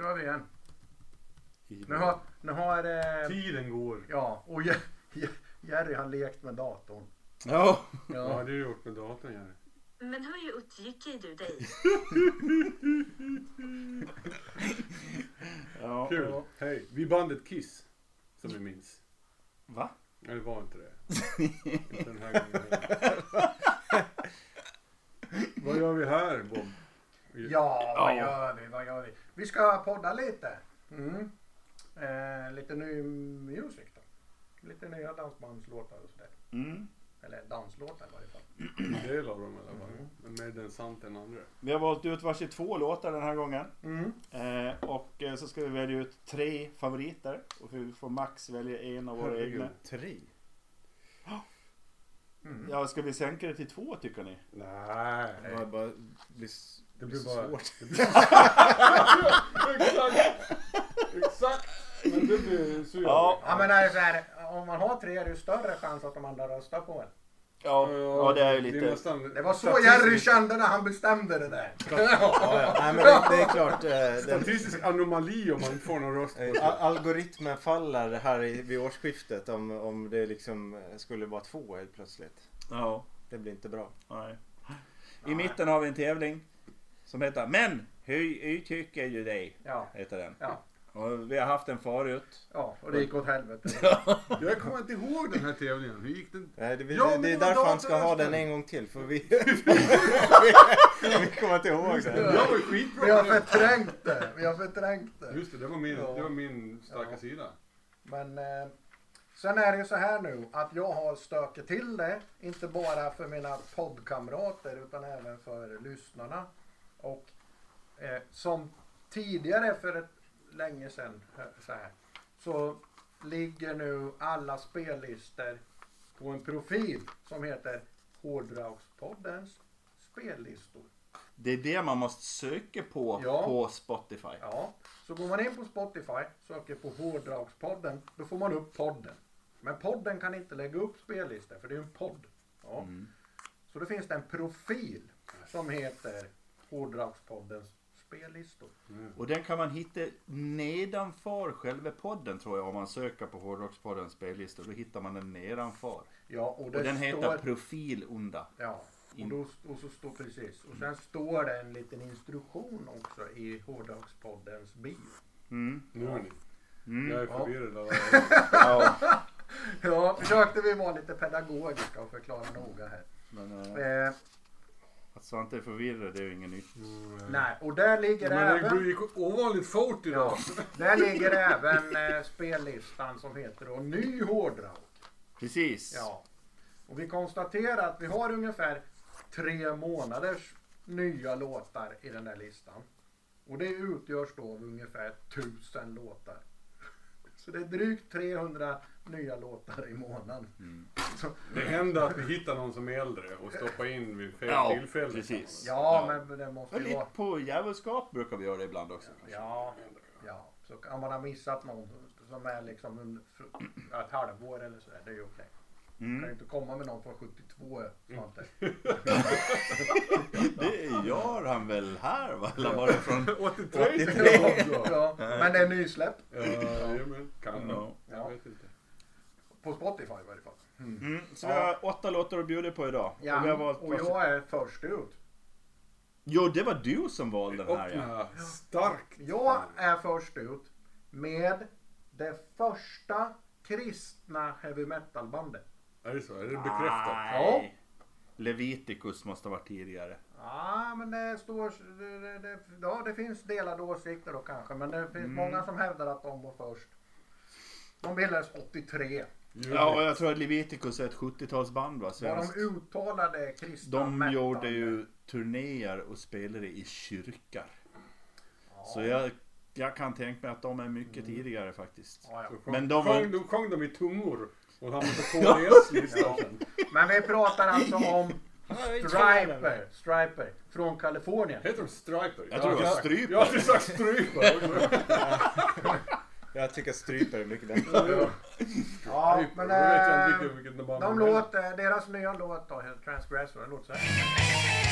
kör vi igen. Nu har, nu har eh, Tiden går. ja, och Je- Je- Jerry har lekt med datorn. Ja. Vad har du gjort med datorn Jerry? Men hur utgick du dig? ja. Kul. Ja. Hej. Vi bandet Kiss. Som vi minns. Va? Nej det var inte det. inte den här gången. Vad gör vi här Bob? Ja, vad Ja. gör vi? Vad gör vi? Vi ska podda lite. Mm. Eh, lite ny musik då. Lite nya dansbandslåtar och sådär. Mm. Eller danslåtar i varje fall. En del av dem i alla fall. Men mer den sant än andra. Vi har valt ut varsitt två låtar den här gången. Mm. Eh, och eh, så ska vi välja ut tre favoriter. Och vi får max välja en av våra Herregud. egna. Tre? Mm. Ja, ska vi sänka det till två tycker ni? Nej. Det bara, bara blir, s- Det blir bara... svårt. Exakt! Exakt! Men det blir så Ja. Ja men det är så här, om man har tre är det ju större chans att de andra röstar på en. Ja, ja det är ju lite... nästan- Det var så Jerry kände när han bestämde det där. Ja, ja. Nej, men det, det är klart. eh, Den, Statistisk anomali om man inte får någon röst på eh, algoritmen faller här vid årsskiftet om, om det liksom eh, skulle vara två helt plötsligt. Ja, Det blir inte bra. nej. I mitten har vi en tävling. Som heter Men hur uttrycker du dig? Ja, Heter den. ja, Och vi har haft den förut. ja. Och det gick åt helvete. Jag kommer inte ihåg den här tävlingen. Hur gick den? Nej, det, Ja, det, men det är därför han ska ha den en gång till. För vi, vi kommer inte ihåg Jag den. var skitbra Vi har förträngt det. Vi har förträngt det. Just det, det var min, Ja. det var min starka Ja. sida. Men eh, sen är det ju så här nu att jag har stökat till det. Inte bara för mina poddkamrater utan även för lyssnarna. Och eh, som tidigare för ett länge sedan så, här, så ligger nu alla spellistor på en profil som heter Hårdrockspoddens spellistor. Det är det man måste söka på Ja. på Spotify. Ja, så går man in på Spotify, söker på Hårdrockspodden, då får man upp podden. Men podden kan inte lägga upp spellistor för det är en podd. Ja. Mm. Så då finns det en profil som heter Hårdrockspoddens spellistor. Och den kan man hitta nedanför själva podden tror jag om man söker på Hårdrockspoddens spellista. Då hittar man den nedanför. Ja, och, Och den står, heter Profil Onda. Ja, och, då, och så står precis. Och sen står det en liten instruktion också i Hårdrockspoddens bio. Mm. Ni. Mm. Jag är Ja. förvirrad. av- Ja, Ja, försökte vi vara lite pedagogiska och förklara noga här. men eh, Eh, att Svante är förvirrad det är ju inget nytt. Mm. nej, och där ligger Men det även... gick ovanligt fort idag. Där ligger även eh, spellistan som heter då Ny hårdrock. Precis. Ja. Och vi konstaterar att vi har ungefär tre månaders nya låtar i den där listan. Och det utgörs då av ungefär tusen låtar. Så det är drygt 300 nya låtar i månaden. Så, Det händer att vi hittar någon som är äldre och stoppar in vid fel Ja, tillfälle. precis. ja, Ja. men det måste ju lite vara... på djävulskap brukar vi göra det ibland också. Ja, ja. Så om man har missat någon som är liksom under ett halvår eller sådär, det är ju okej. Kan ju Mm. inte komma med någon från 72 Svante. Det gör han väl här va? Eller var det från... 83 Ja, ja, men det är nysläpp. Ja. Kan Ja. nog. Ja. Jag vet inte. På Spotify i varje fall. Mm. Så vi har åtta låtar att bjuda på idag. Ja, Och vi har valt och jag är först ut. Jo, det var du som valde den här ja. Öppna starkt. Jag är först ut med det första kristna heavy metal bandet. Är det så? Är det bekräftat? Nej. Leviticus måste ha varit tidigare. Ja, men det står... Det, det, det, ja, det finns delade åsikter då kanske, men det finns Mm. många som hävdar att de var först. De bildades 83. Ja, och jag tror att Leviticus är ett 70-talsband va? Var de uttalade kristna De metal- gjorde ju turnéer och spelade i kyrkor. Ja. Så jag, jag kan tänka mig att de är mycket tidigare faktiskt. Ja, ja. Men de var- sjöng, de sjöng de i tungor och hamnade på KDS-listan. Men vi pratar alltså om Striper, Striper från Kalifornien. Heter de Striper? Jag tror det var sagt- Stryper. Jag har sagt Stryper. Jag tycker stryper är mycket bättre. Ja, men äh, band de låter, deras nya låt då, Transgressor, den låter så här.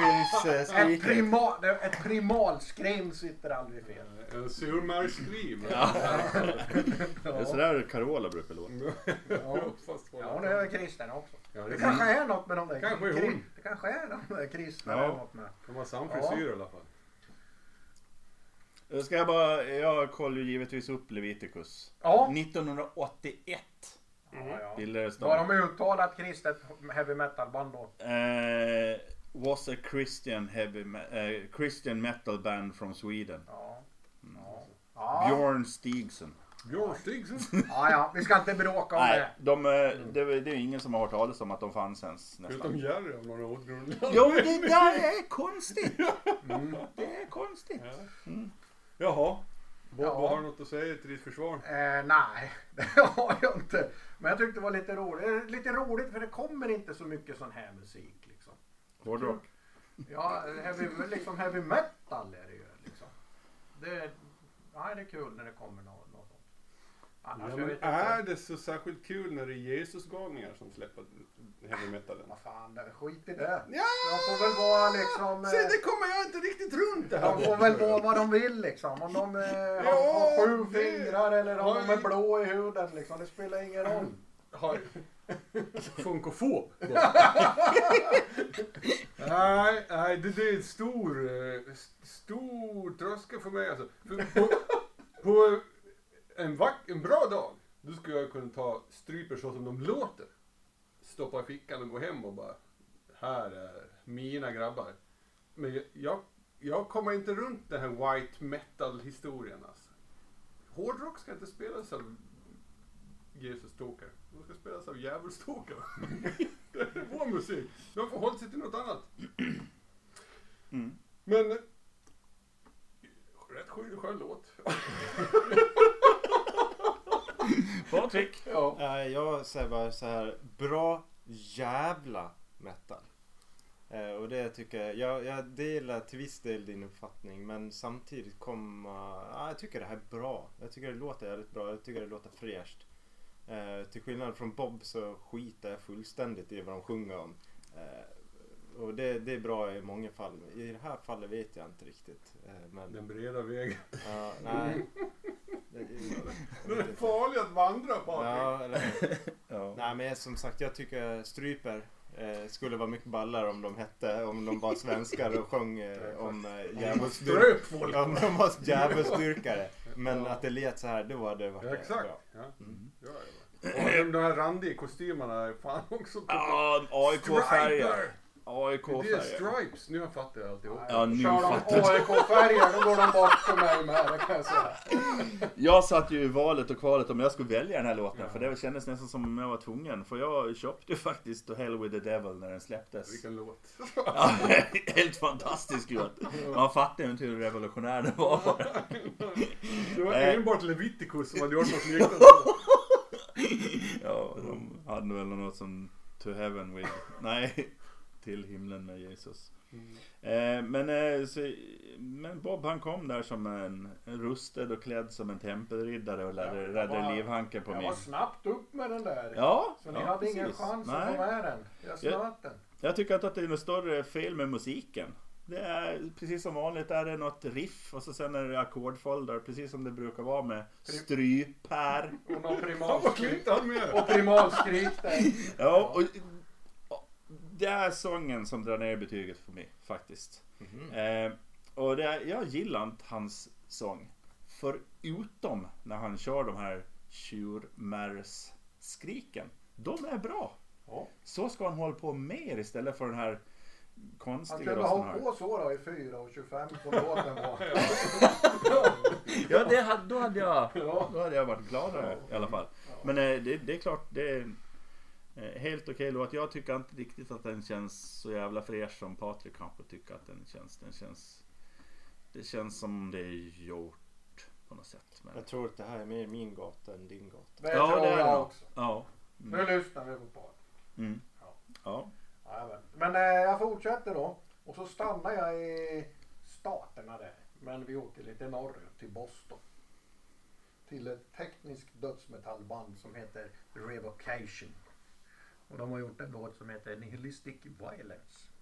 Max eh, Ett, prima, det- ett primalskrim sitter aldrig fel. En surmärgsskrim. Det är sådär Carola brukar låta. Ja. Fast Ja, hon är kristen också. Ja, Det det kanske är något med de där Kanske är hon. Det kanske är de där kristna. Ja. något med. kan vara samma frisyr i alla fall. Då ska jag bara, jag kollar ju givetvis upp Leviticus. Ja. 1981 Ja, ja. bildades Då har de. de uttalat kristet heavy metal band då. Eh, was a Christian heavy me- eh, Christian metal band from Sweden. Ja. Ja. Ja. Björn Stigson. Björn Stigson. ja, ja. Vi ska inte bråka om Nej, det. de, eh, det, är- det är ingen som har hört talas om att de fanns ens Utom nästan. Jerry av några år. Jo, det där är konstigt. Det är konstigt. Jaha. Bob, Ja. har du något att säga till ditt försvar? Eh, nej, det har jag inte. Men jag tyckte det var lite roligt. Lite roligt för det kommer inte så mycket sån här musik. Hårdrock. Ja, heavy, liksom heavy metal är det ju. Liksom. Det, nej, det är kul när det kommer något, något sånt. Annars, Ja, men är det så särskilt kul när det är Jesusgalningar som släpper heavy metalen? Vad fan, skit i det. Ja! De får väl vara liksom... Se, eh, det kommer jag inte riktigt runt det här. De får väl vara vad de vill liksom. Om de eh, har, Ja, har sju det- fingrar eller om de Ja, är blå i huden liksom. Det spelar ingen roll. Har... Alltså, Funkofob? nej, nej, det, det är en stor, eh, stor tröskel för mig alltså. För på, på en, vack, en bra dag, då skulle jag kunna ta stryper så som de låter. Stoppa i fickan och gå hem och bara, här är mina grabbar. Men jag, jag, kommer inte runt den här white metal historien alltså. Hårdrock ska inte spelas av Jesus-tokar. De ska spelas av djävulstokar. det är vår musik. De får hålla sig till något annat. Mm. Men... Rätt skön, skön låt. Patrik. Ja. Nej, jag säger bara så här. Bra jävla metal. Eh, och det tycker jag, jag, jag delar till viss del din uppfattning men samtidigt kommer, ja, jag tycker det här är bra. Jag tycker det låter jävligt bra, jag tycker det låter fräscht. Eh, till skillnad från Bob så skiter jag fullständigt i vad de sjunger om. Eh, och det, det är bra i många fall. I det här fallet vet jag inte riktigt. Eh, men, Den breda vägen. ja, nej. Det, är farlig att vandra Patrik. Ja, eller Ja. Nej men som sagt jag tycker Stryper eh, skulle vara mycket ballare om de hette, om de var svenskar och sjöng eh, om eh, djävulsdyrk- Ströp folk. om de var djävulsdyrkare. Men Ja. att det lät så här, då hade det varit Ja, eh, exakt. bra. Ja. Ja, ja. Och de här randiga kostymerna är fan också Ja, AIK-färger. Striper! Det är AIK-färger. stripes. Nu fattar jag alltihop. Ja, nu Kör de fattar jag. AIK-färger då går de bort för mig med. Det kan jag säga. Jag satt ju i valet och kvalet om jag skulle välja den här låten. För det kändes nästan som om jag var tvungen. För jag köpte ju faktiskt To Hell With The Devil när den släpptes. Vilken låt. Ja, helt fantastisk låt. Man fattar ju inte hur revolutionär den var. Det var Nej. enbart Leviticus som hade gjort något liknande. Ja, de hade väl något som To Heaven With... Nej, Till himlen med Jesus. Eh, men, eh, så, men Bob han kom där som en, en rustad och klädd som en tempelriddare och räddade, Ja, räddade livhanken på Jag mig. var snabbt upp med den där. Ja, Så ni ja, hade ingen precis. chans att Nej. få med den. Jag snöt den. Jag tycker inte att det är något större fel med musiken. Det är precis som vanligt är det något riff och så sen är det ackordföljder precis som det brukar vara med strypär. Och någon primalskrik. Och primalskrik där. Ja, och, och det är sången som drar ner betyget för mig faktiskt. Eh, och det jag gillar inte hans sång. Förutom när han kör de här tjurmärs-skriken. De är bra. Ja. Så ska han hålla på mer istället för den här Han konstiga kunde ha han har. på så då i 4.25 som låten var. Ja, det hade, då, hade jag, Ja. då hade jag varit gladare i alla fall. Men eh, det, det är klart, det är eh, helt okej låt. Jag tycker inte riktigt att den känns så jävla fräsch som Patrik kanske tycker att den känns. Den känns det känns som det är gjort på något sätt. Men, Jag tror att det här är mer min gata än din gata. Det ja, tror det är jag det. också. Ja. Nu Mm. lyssnar vi på par. Mm. Ja. Ja. Jajamän. Men eh, jag fortsätter då. Och så stannar jag i staterna där. Men vi åker lite norrut till Boston. Till ett tekniskt dödsmetallband som heter Revocation. Och de har gjort en låt som heter Nihilistic Violence.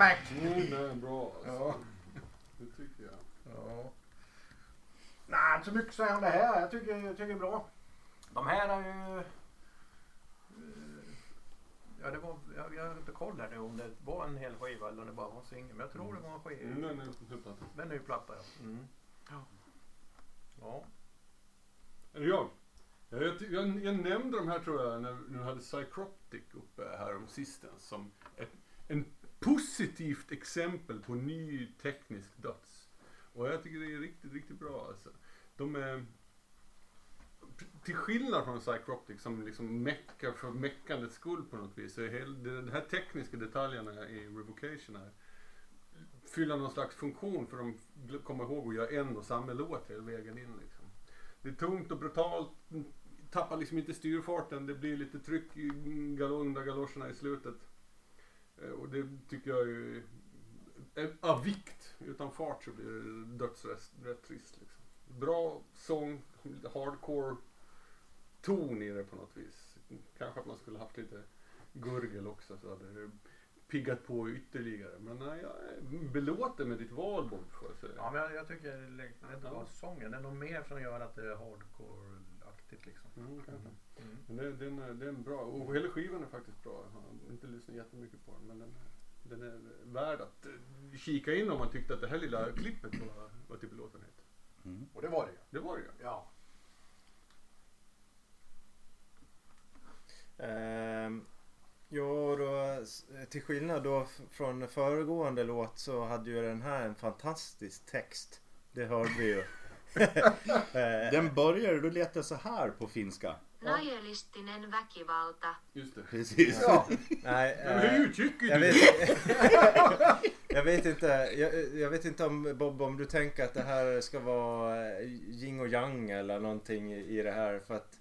Smäck. Mm, det är bra alltså. Ja. Det tycker jag. Ja. Nej, inte så mycket att säga om det här. Jag tycker, jag tycker det är bra. De här är ju... eh, Ja, det var, jag, jag har inte koll här nu om det var en hel skiva eller om det bara var en singel. Men jag tror det var en skiva. Mm, den är hyfsat. Det är ny platta ja. Mm. Ja. Är det jag? Ja, jag, jag, jag nämnde de här tror jag när vi hade Psychroptic uppe här om sistens som ett en positivt exempel på ny teknisk döds. Och jag tycker det är riktigt, riktigt bra alltså. De är till skillnad från Psychroptic som liksom meckar för meckandets skull på något vis. Så är hel, de, de här tekniska detaljerna i Revocation här fyller någon slags funktion för de kommer ihåg att göra en och samma låt hela vägen in liksom. Det är tungt och brutalt, tappar liksom inte styrfarten, det blir lite tryck i gal- under galoscherna i slutet. Eh, Och det tycker jag är är av vikt. Utan fart så blir det dödsrätt rätt trist. Liksom. Bra sång, lite hardcore ton i det på något vis. Kanske att man skulle haft lite gurgel också så hade det piggat på ytterligare. Men nej, jag är belåten med ditt val Bob. Ja, men jag, jag tycker det är inte bara sången. Det är nog mer som gör att det är hardcore-aktigt liksom. Mm, kanske. Mm. Men det, den, är, den är bra. Och hela skivan är faktiskt bra. Jag har inte lyssnat jättemycket på den. Men den är, den är värd att eh, kika in om man tyckte att det här lilla klippet var, var till belåtenhet. Mm. Och det var det ju. Det var det ju. Ja. Ehm, ja, då, till skillnad då från föregående låt så hade ju den här en fantastisk text. Det hörde vi ju. Den börjar, lät det så här på finska. Najelistinen väkivalta. Just det. Precis. ja. nej, Men eh, hur tycker jag, du? vet, jag vet inte. Jag, jag vet inte om Bob, om du tänker att det här ska vara eh, yin och yang eller någonting i i det här. För att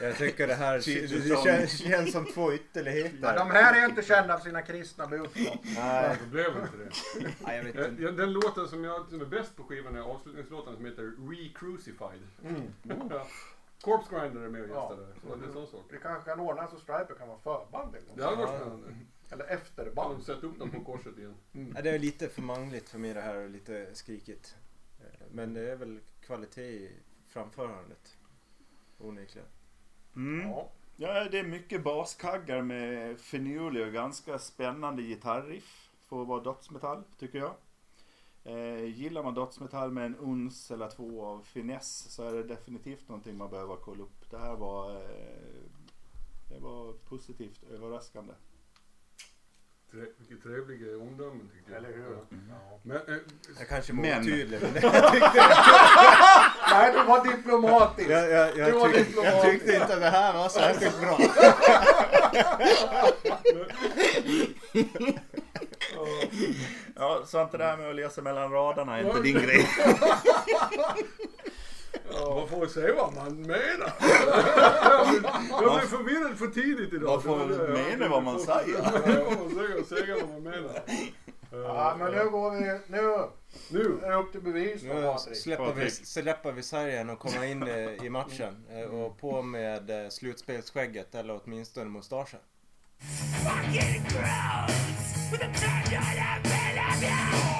jag tycker det här det, känns, känns som två ytterligheter. Men de här är inte kända för sina kristna budskap. Nej, Det blev inte det. nej, jag vet Ja, inte. ja, Den låten som jag som är bäst på skivan är avslutningslåten som heter Re-Crucified. Ja. Corpse Grinder är med och Ja. gästar där. Så det kanske kan ordna så Striper kan vara förband gång. Det hade varit Ja. spännande. Eller efterband. de sätter upp dem på korset igen. Ja, det är lite för mangligt för mig det här och lite skrikigt. Eh, Men det är väl kvalitet i framförandet. Onekligen. Mm. Ja. Ja, det är mycket baskaggar med finurlig och ganska spännande gitarriff. För att vara dödsmetall, tycker jag. Eh, gillar man dödsmetall med en uns eller två av finess så är det definitivt någonting man behöver kolla upp. Det här var, eh, det var positivt överraskande. Vilket trevliga omdömen tycker jag. Eller hur? Ja. Ja. Men, eh, Jag kanske var Men- otydlig men Nej, du var diplomatisk. jag, jag, jag, var tyck, jag diplomatiskt. tyckte inte att det här var särskilt bra. Ja, så inte det här med att läsa mellan raderna är inte din grej. Får säga vad man menar. jag blev förvirrad för tidigt idag. Man får mena vad man säger. Ja, man säga, vad man menar. Ja, men nu går vi... Nu Nu. är det upp till bevis Nu Patrik. släpper vi, släpper vi sargen och kommer in eh, i matchen. eh, Och på med eh, slutspelsskägget eller åtminstone mustaschen. fucking gross with a tender of You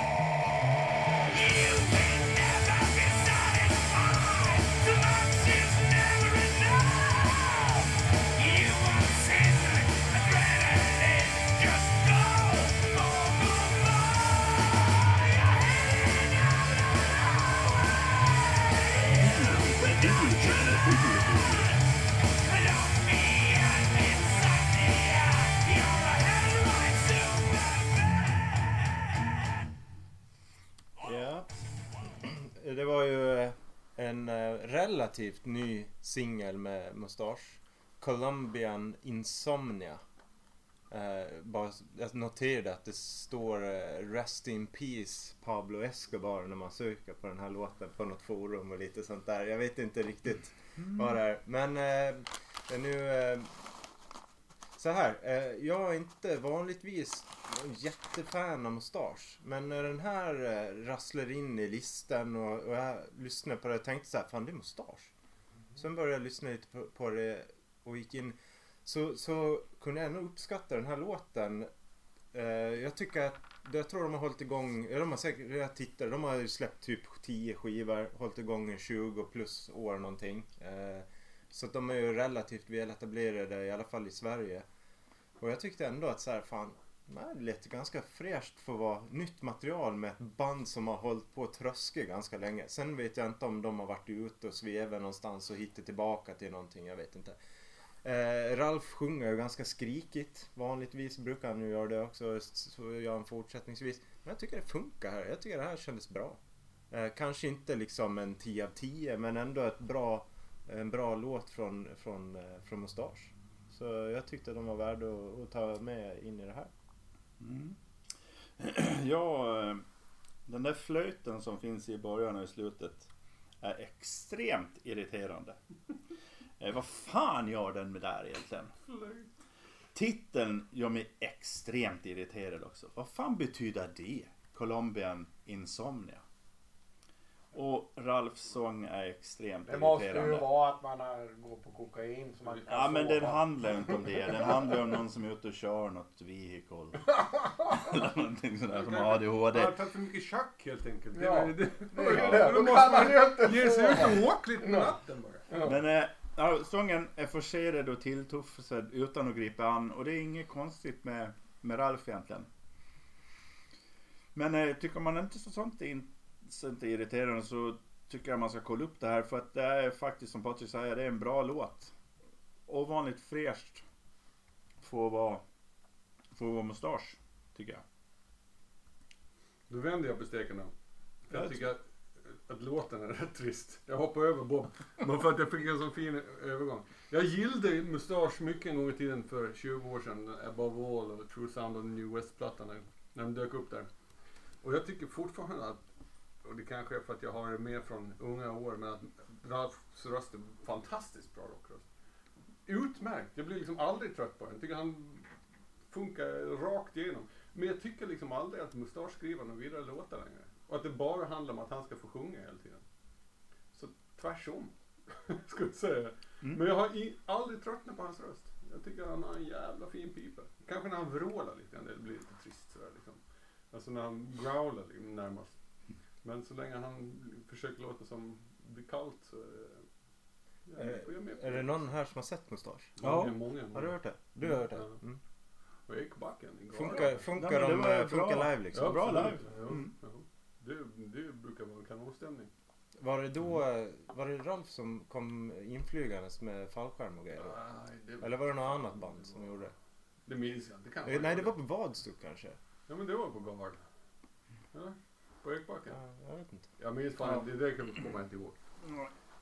Det var ju eh, en eh, relativt ny singel med mustasch. Colombian Insomnia. Eh, bara, jag noterade att det står eh, Rest in Peace Pablo Escobar när man söker på den här låten på något forum och lite sånt där. Jag vet inte riktigt vad det är. Men eh, nu... Så här, eh, jag är inte vanligtvis jättefan av mustasch. Men när den här eh, rasslar in i listan och, och jag lyssnade på det och tänkte så här, fan det är mustasch. Sen började jag lyssna lite på, på det och gick in. Så, så kunde jag ändå uppskatta den här låten Eh, jag tycker att, jag tror de har hållit igång, ja, de har säkert, jag tittar, de har släppt typ 10 skivor, hållit igång i 20 plus år någonting. Eh, så att de är ju relativt väletablerade i alla fall i Sverige. Och jag tyckte ändå att så här, fan, nej, det lät ganska fräscht för att vara nytt material med ett band som har hållit på tröske ganska länge. Sen vet jag inte om de har varit ute och svävat någonstans och hittat tillbaka till någonting, jag vet inte. Eh, Ralf sjunger ju ganska skrikigt. Vanligtvis brukar han ju göra det också. Så gör han fortsättningsvis. Men jag tycker det funkar här. Jag tycker det här kändes bra. Eh, kanske inte liksom en 10 av 10 men ändå ett bra, en bra låt från, från, eh, från Mustasch. Så jag tyckte de var värda att, att ta med in i det här. Mm. Ja, eh, den där flöjten som finns i början och i slutet är extremt irriterande. Eh, vad fan gör den med där egentligen? Titeln gör mig extremt irriterad också. Vad fan betyder det? Colombian Insomnia. Och Ralfs sång är extremt Det måste irriterande. ju vara att man har, går på kokain så man kan Ja men den handlar ju inte om det. Den handlar om någon som är ute och kör något vehicle. Eller någonting sådär som har ADHD. Har tagit för mycket schack helt enkelt. Det Ja, är- det, det är det. Då Då måste kan man man ju inte ge sig ut och åka lite på natten bara. Men eh, ja, sången är forcerad och tilltufsad utan att gripa an. Och det är inget konstigt med, med Ralf egentligen. Men eh, tycker man inte så sånt är, in, sånt är irriterande så tycker jag man ska kolla upp det här. För att det är faktiskt som Patrik säger, det är en bra låt. Ovanligt fräscht. Får vara, får vara mustasch, tycker jag. Då vänder jag på steken då. För jag tycker att, att låten är rätt trist. Jag hoppar över Bob. Men för att jag fick en så fin övergång. Jag gillade Mustasch mycket en gång i tiden för 20 år sedan. Above All och True Sound the New West-plattan. När de dök upp där. Och jag tycker fortfarande att, och det kanske är för att jag har det med från unga år, men att Ralfs röst är fantastiskt bra rockröst. Utmärkt. Jag blir liksom aldrig trött på den. Jag tycker han funkar rakt igenom. Men jag tycker liksom aldrig att Mustasch skriver några vidare låtar längre. Och att det bara handlar om att han ska få sjunga hela tiden. Så tvärsom, skulle jag säga. Mm. Men jag har i, aldrig tröttnat på hans röst. Jag tycker han har en jävla fin pipa. Kanske när han vrålar lite det blir lite trist sådär liksom. Alltså när han growlar liksom, närmast. Men så länge han försöker låta som The Cult så är det... Ja, Är, jag är med på är det någon här som har sett Mustasch? Många, Ja. många, många. Har du hört det? Du har hört det? Ja. Mm. Och Ekbacken. Funkar, funkar det de, var eh, funkar bra. live liksom? Ja, Bra live. Ja, Mm. ja. Det, det brukar vara en kanonstämning. Var det då, eh, var det Ralf som kom inflygandes med fallskärm och grejer? Nej, det, Eller var det något annat band som gjorde det? det minns jag inte. Det Eh, Nej, det var på Vadstok kanske? Ja, men det var på Gard. Ja, på Ekbacken. Ja, jag vet inte. Jag minns fan Ja. det där kommer jag inte ihåg.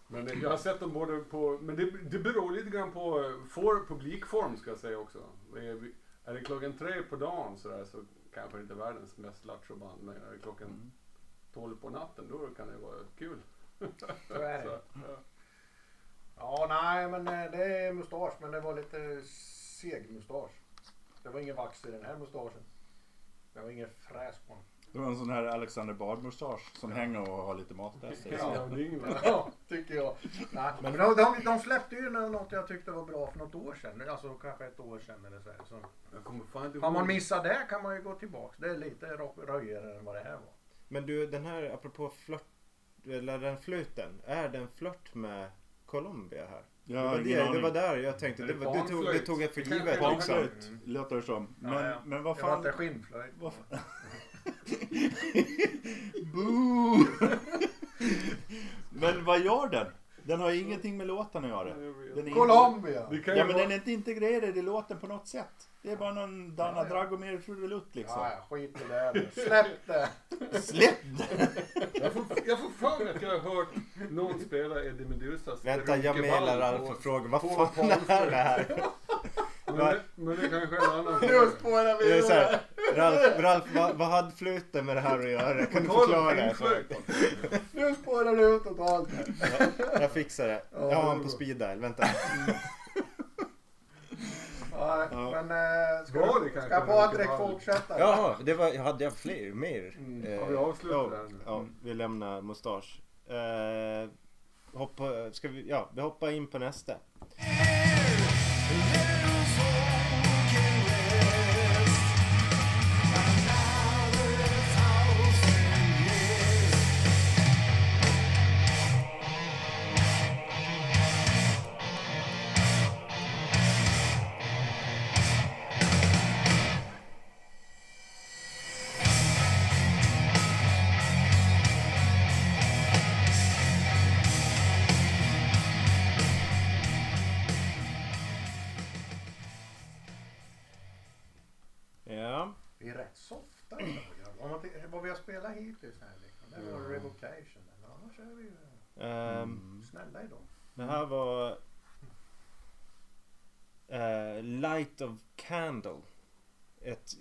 Men det, jag har sett dem både på, men det, det beror lite grann på eh, for, publikform ska jag säga också. Är, vi- är det klockan tre på dagen sådär så kanske det inte är världens mest lattjo band. Men är det klockan Mm. tolv på natten då kan det vara kul. Så är det. Så, ja. Ja, nej men eh, det är mustasch men det var lite seg mustasch. Det var ingen vax i den här mustaschen. Det var ingen fräs på den. Det var en sån här Alexander Bard-mustasch som hänger och har lite matrester. Ja, det är ingen- Ja, tycker jag. Nej, men de, de, de släppte ju något jag tyckte var bra för något år sedan. Alltså kanske ett år sedan eller så. så Jag kommer fan inte har man missat det kan man ju gå tillbaks. Det är lite röjigare än vad det här var. Men du, den här apropå flört, eller den flöjten, är den flört med Colombia här? Jag det, var det, det var där jag tänkte, det, det var, det, tog, det tog jag för Det givet liksom. Panflöjt låter det som. Men, Ja, ja. men vad Det var fan. inte skinnflöjt. Vad fan? Boo! men vad gör den? Den har ju ingenting med låten att göra. Den är Colombia! Det kan ju Ja men vara- den är inte integrerad i låten på något sätt. Det är bara någon Dana Ja, ja. Dragomir trudelutt liksom. Ja, ja, skit i det. nu. Släpp det! Släpp det! Jag får, jag får för mig att jag har hört någon spela Eddie Medusas Vänta, jag mailar Ralf och frågar vad fan är det här? Men det, men det kanske är en annan Nu spårar vi Det är så ur. här, Ralf, Ralf vad, vad hade flöjten med det här att göra? Kan du förklara det? Nu spårar det ut totalt. Jag, jag fixar det. Ja, Jag har honom på speed dial. Vänta. Ja, Ja. Men äh, ska, det du- kanske ska Patrik fortsätta? Jaha, det var, jag hade jag fler, mer. Mm. Eh, Har vi avslutat ja? Ja, vi lämnar mustasch. Eh, hoppa, ska vi, ja, vi hoppar in på nästa. Softa. Om man vad vi har spelat hittills här liksom. Det var. Revocation. Men annars är vi ju Ehm, snälla idag. Det här var eh, Light of Candle. Ett,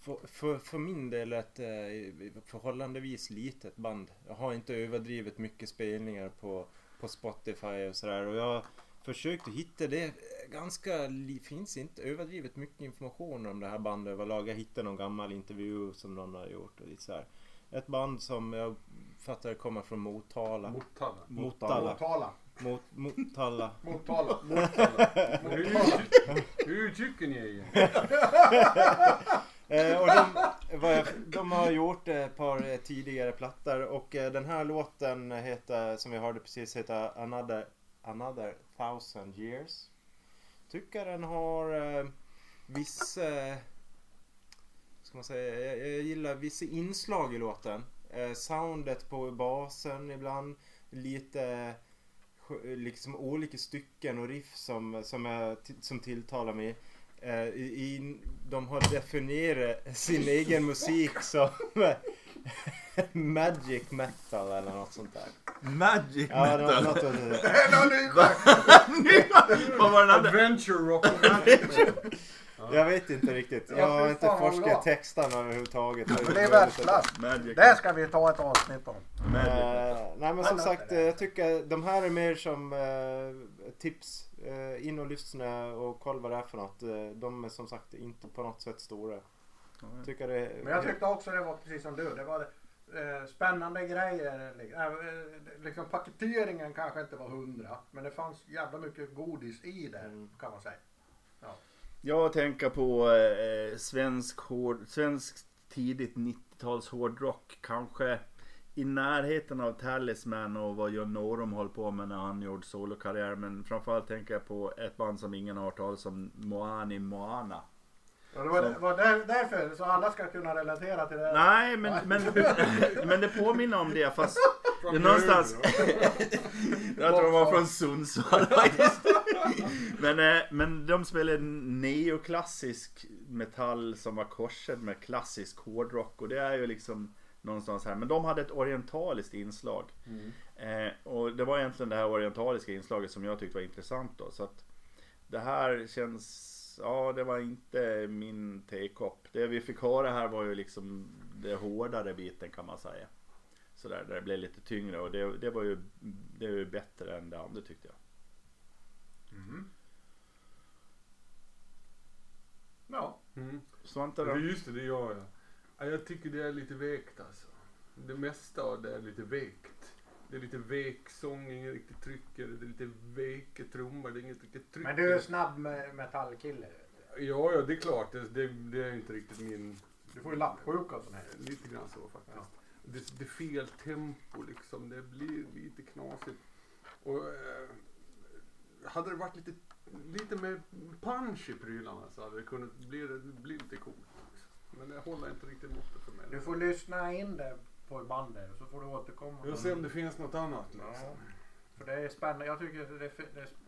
för, för, för min del ett eh, förhållandevis litet band. Jag har inte överdrivet mycket spelningar på, på Spotify och sådär. Och jag försökte hitta det. Ganska, finns inte överdrivet mycket information om det här bandet överlag. Jag hittade någon gammal intervju som någon har gjort och lite så här. Ett band som jag fattar kommer från Motala. Motala. Motala. Motala. Mot, Motala. Motala. Hur, hur tycker ni? Eh, och de, vad jag, de har gjort ett par tidigare plattor och eh, den här låten heter, som vi hörde precis, heter Another, Another Thousand Years. Tycker den har eh, vissa, ska man säga, jag, jag gillar vissa inslag i låten. Eh, soundet på basen ibland, lite liksom olika stycken och riff som, som, är, som tilltalar mig. Eh, i, i, de har definierat sin egen musik som magic metal eller något sånt där. Magic Ja, det metal. något åt det. Det är någon ny genre. Vad var den andra? Adventure rock och magic. Jag vet inte riktigt. Ja, Jag har inte forskat texterna överhuvudtaget. Men det är världsklass. Det ska vi ta ett avsnitt om. Eh, nej men som sagt, jag tycker de här är mer som eh, tips. Eh, in och lyssna och kolla vad det är för något. De är som sagt inte på något sätt stora. Tycker det, Men jag tyckte också det var precis som du. Det var eh, spännande grejer. li- äh, eh, liksom paketeringen kanske inte var hundra. Men det fanns jävla mycket godis i det Mm. kan man säga. Jag tänker på eh, svensk, hård, svensk tidigt 90-tals hårdrock. Kanske i närheten av Talisman och vad John Norum höll på med när han gjorde solokarriär. Men framförallt tänker jag på ett band som ingen har hört talas om, Moani Moana. Och det var, Så- det var där, därför så alla ska kunna relatera till det. Nej, men, men, men det påminner om det fast det är någonstans... Jag tror de var från Sundsvall faktiskt. Men, eh, men de spelade neoklassisk metall som var korsad med klassisk hårdrock. Och det är ju liksom någonstans här. Men de hade ett orientaliskt inslag. Eh, och det var egentligen det här orientaliska inslaget som jag tyckte var intressant då. Så att det här känns... Ja, det var inte min tekopp. Det vi fick höra här var ju liksom det hårdare biten kan man säga. Sådär, där det blev lite tyngre och det, det var ju det är ju bättre än det andra tyckte jag. Ja. Mm. Svante Det då? är just det, det gör jag. Ja, Jag tycker det är lite vekt alltså. Det mesta av det är lite vekt. Det är lite vek sång, ingen riktigt trycker. Det är lite veka trummor, det är inget riktigt tryck. Men du är snabb med metallkille. Ja, ja, det är klart. Det, det, det är inte riktigt min... Du får ju lappsjuka och sånt här. Lite grann så faktiskt. Det, det är fel tempo liksom. Det blir lite knasigt. Och eh, hade det varit lite, lite mer punch i prylarna så hade det kunnat bli, bli lite coolt. Men det håller inte riktigt måttet för mig. Du får lyssna in det på bandet och så får du återkomma. Jag ser om det finns något annat liksom. Ja. För det är spännande. Jag tycker det är,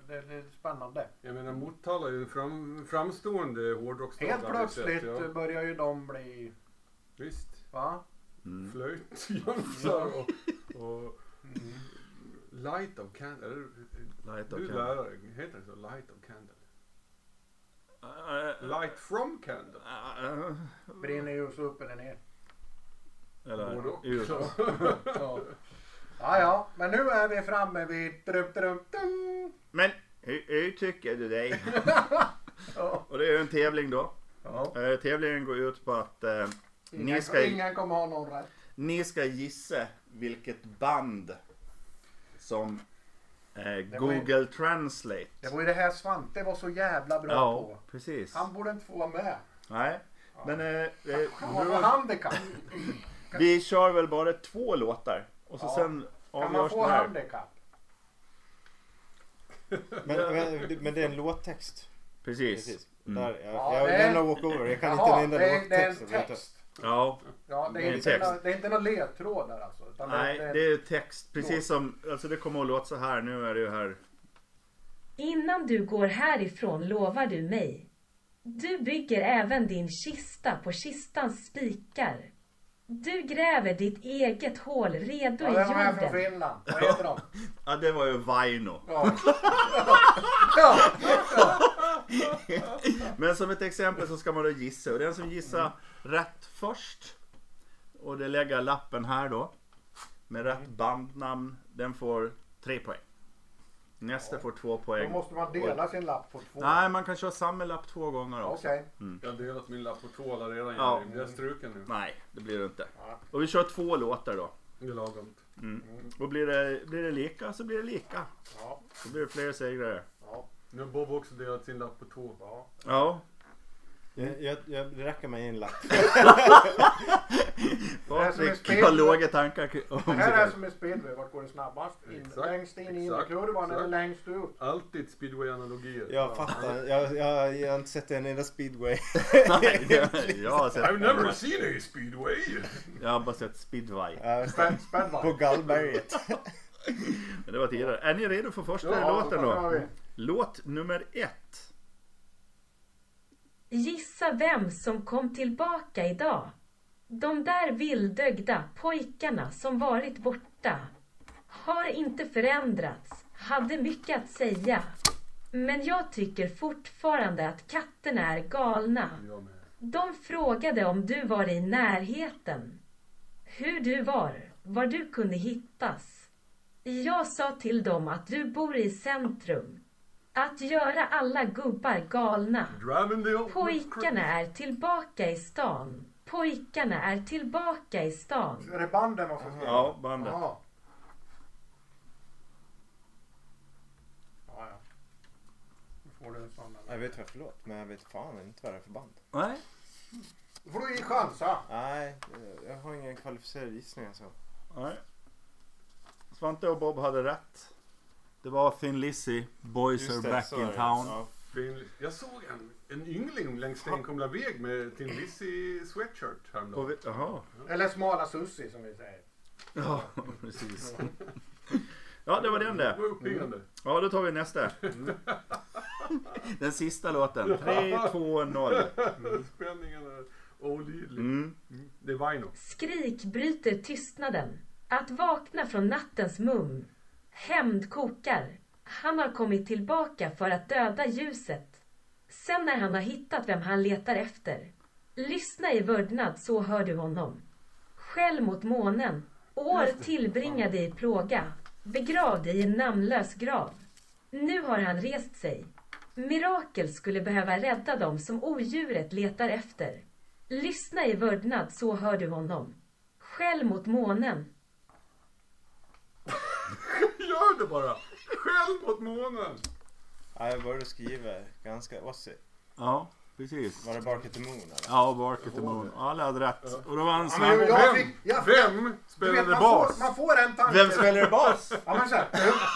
det är, det är spännande. Jag menar Motala är ju en fram, framstående hårdrocksstad. Helt vi sett, plötsligt ja. börjar ju de bli... Visst. Va? Mm. Flöjtjönsar och, och Light of Candle. Eller, Light of du är Candle. lärare, heter det så? Light of Candle? Äh, Light from Candle? äh, Brinner ljus upp eller ner? Eller Både och. ut. Ja. ja, ja. Men nu är vi framme vid... Drum, drum, dum. Men hur, hur tycker du det? Ja. Och det är ju en tävling då. Ja. Eh, tävlingen går ut på att eh, ni, Ingen, ska, ingen kommer ha någon rätt. ni ska gissa vilket band som eh, var ju- Google Translate. Det var ju det här Svante var så jävla bra Ja, på. precis. Han borde inte få vara med. Nej, men eh, eh, Han var handikapp. Vi kör väl bara två låtar. Och så Ja. sen Kan man avgörs få det här. handikapp? Men, men, men det är en låttext. Precis. Precis. Mm. Där, jag, Ja, jag det är- lämnar walkover. Jag kan Jaha, inte det, en är, enda det är en låttext. vet du. text. Ja, Ja, det Det är är, en inte text. några, det är inte några ledtrådar alltså. Utan nej det, det är text. Precis som, alltså det kommer att låta så här. Nu är det ju här. Innan du går härifrån lovar du mig. Du bygger även din kista på kistans spikar. Du gräver ditt eget hål redo Ja, i den var här från jorden. Finland. Vad heter de? Ja, det var ju Vaino. Ja. ja. Men som ett exempel så ska man då gissa och den som gissar rätt först och det lägger lappen här då med rätt bandnamn den får tre poäng. Nästa får två Då poäng. måste man dela sin lapp på två. Nej, man kan köra samma lapp två gånger också. Okej. Jag har delat min lapp på två alla redan. Ja. Jerry. Jag är struken nu. Nej, det blir det inte. Ja. Och vi kör två låtar då. Det är lagom. Och blir det, blir det lika så blir det lika. Ja. Då blir det fler segrare. Ja. Nu har Bob också delat sin lapp på två. Ja. Ja. Jag, jag, jag, det räcker med en lapp. Det är som en Patrik har låga tankar om Det här är som en speedway. Vart går det snabbast? In, Exakt. längst in i kurvan eller längst ut? Alltid speedway-analogier. Jag fattar. Jag, jag, jag har inte sett en enda speedway. Nej, jag har sett I've never seen a speedway! Jag har bara sett speedway. På Gallberget. Men det var tidigare. Är ni redo för första Ja, låten då kör då? vi. Låt nummer ett. Gissa vem som kom tillbaka idag? De där vilddögda pojkarna som varit borta. Har inte förändrats, hade mycket att säga. Men jag tycker fortfarande att katterna är galna. De frågade om du var i närheten. Hur du var, var du kunde hittas. Jag sa till dem att du bor i centrum. Att göra alla gubbar galna. Pojkarna är tillbaka i stan. Pojkarna är tillbaka i stan. Är det banden spela? Ja, bandet. Jaha. Ja, ja. Nu får du en sån. Jag vet vad förlåt, men jag vet fan inte vad det är för band. Nej. Då får du chansa. Nej, jag har ingen kvalificerad gissning alltså. Nej. Svante och Bob hade rätt. Det var Thin Lizzy, Boys Just are det, back så in town. Ja. Jag såg en, en yngling längs Stenkumla väg med Tin Lizzy sweatshirt häromdagen. vi. Eller smala Sussi som vi säger. Ja, precis. Ja, det var den Det uppiggande. Ja, då tar vi nästa. Den sista låten. 3, 2, 0. Spänningen är olidlig. Mm. Det är Vaino. Skrik bryter tystnaden. Att vakna från nattens mum. Hämnd kokar. Han har kommit tillbaka för att döda ljuset. Sen när han har hittat vem han letar efter. Lyssna i vördnad så hör du honom. Skäll mot månen. År tillbringade i plåga. Begravd i en namnlös grav. Nu har han rest sig. Mirakel skulle behöva rädda dem som odjuret letar efter. Lyssna i vördnad så hör du honom. Skäll mot månen. Gör det bara! Själv mot månen! Ja, vad du skriver, ganska Ozzy. Ja, precis. Var det Bark at the Moon eller? Ja, Bark at the Moon. Alla hade rätt. Och då vann Ja, Svante. men jag Vem, fick- jag- vem Du vet, spelade man, bas? får, man får en tanke. Vem spelar bas? Ja, men så här,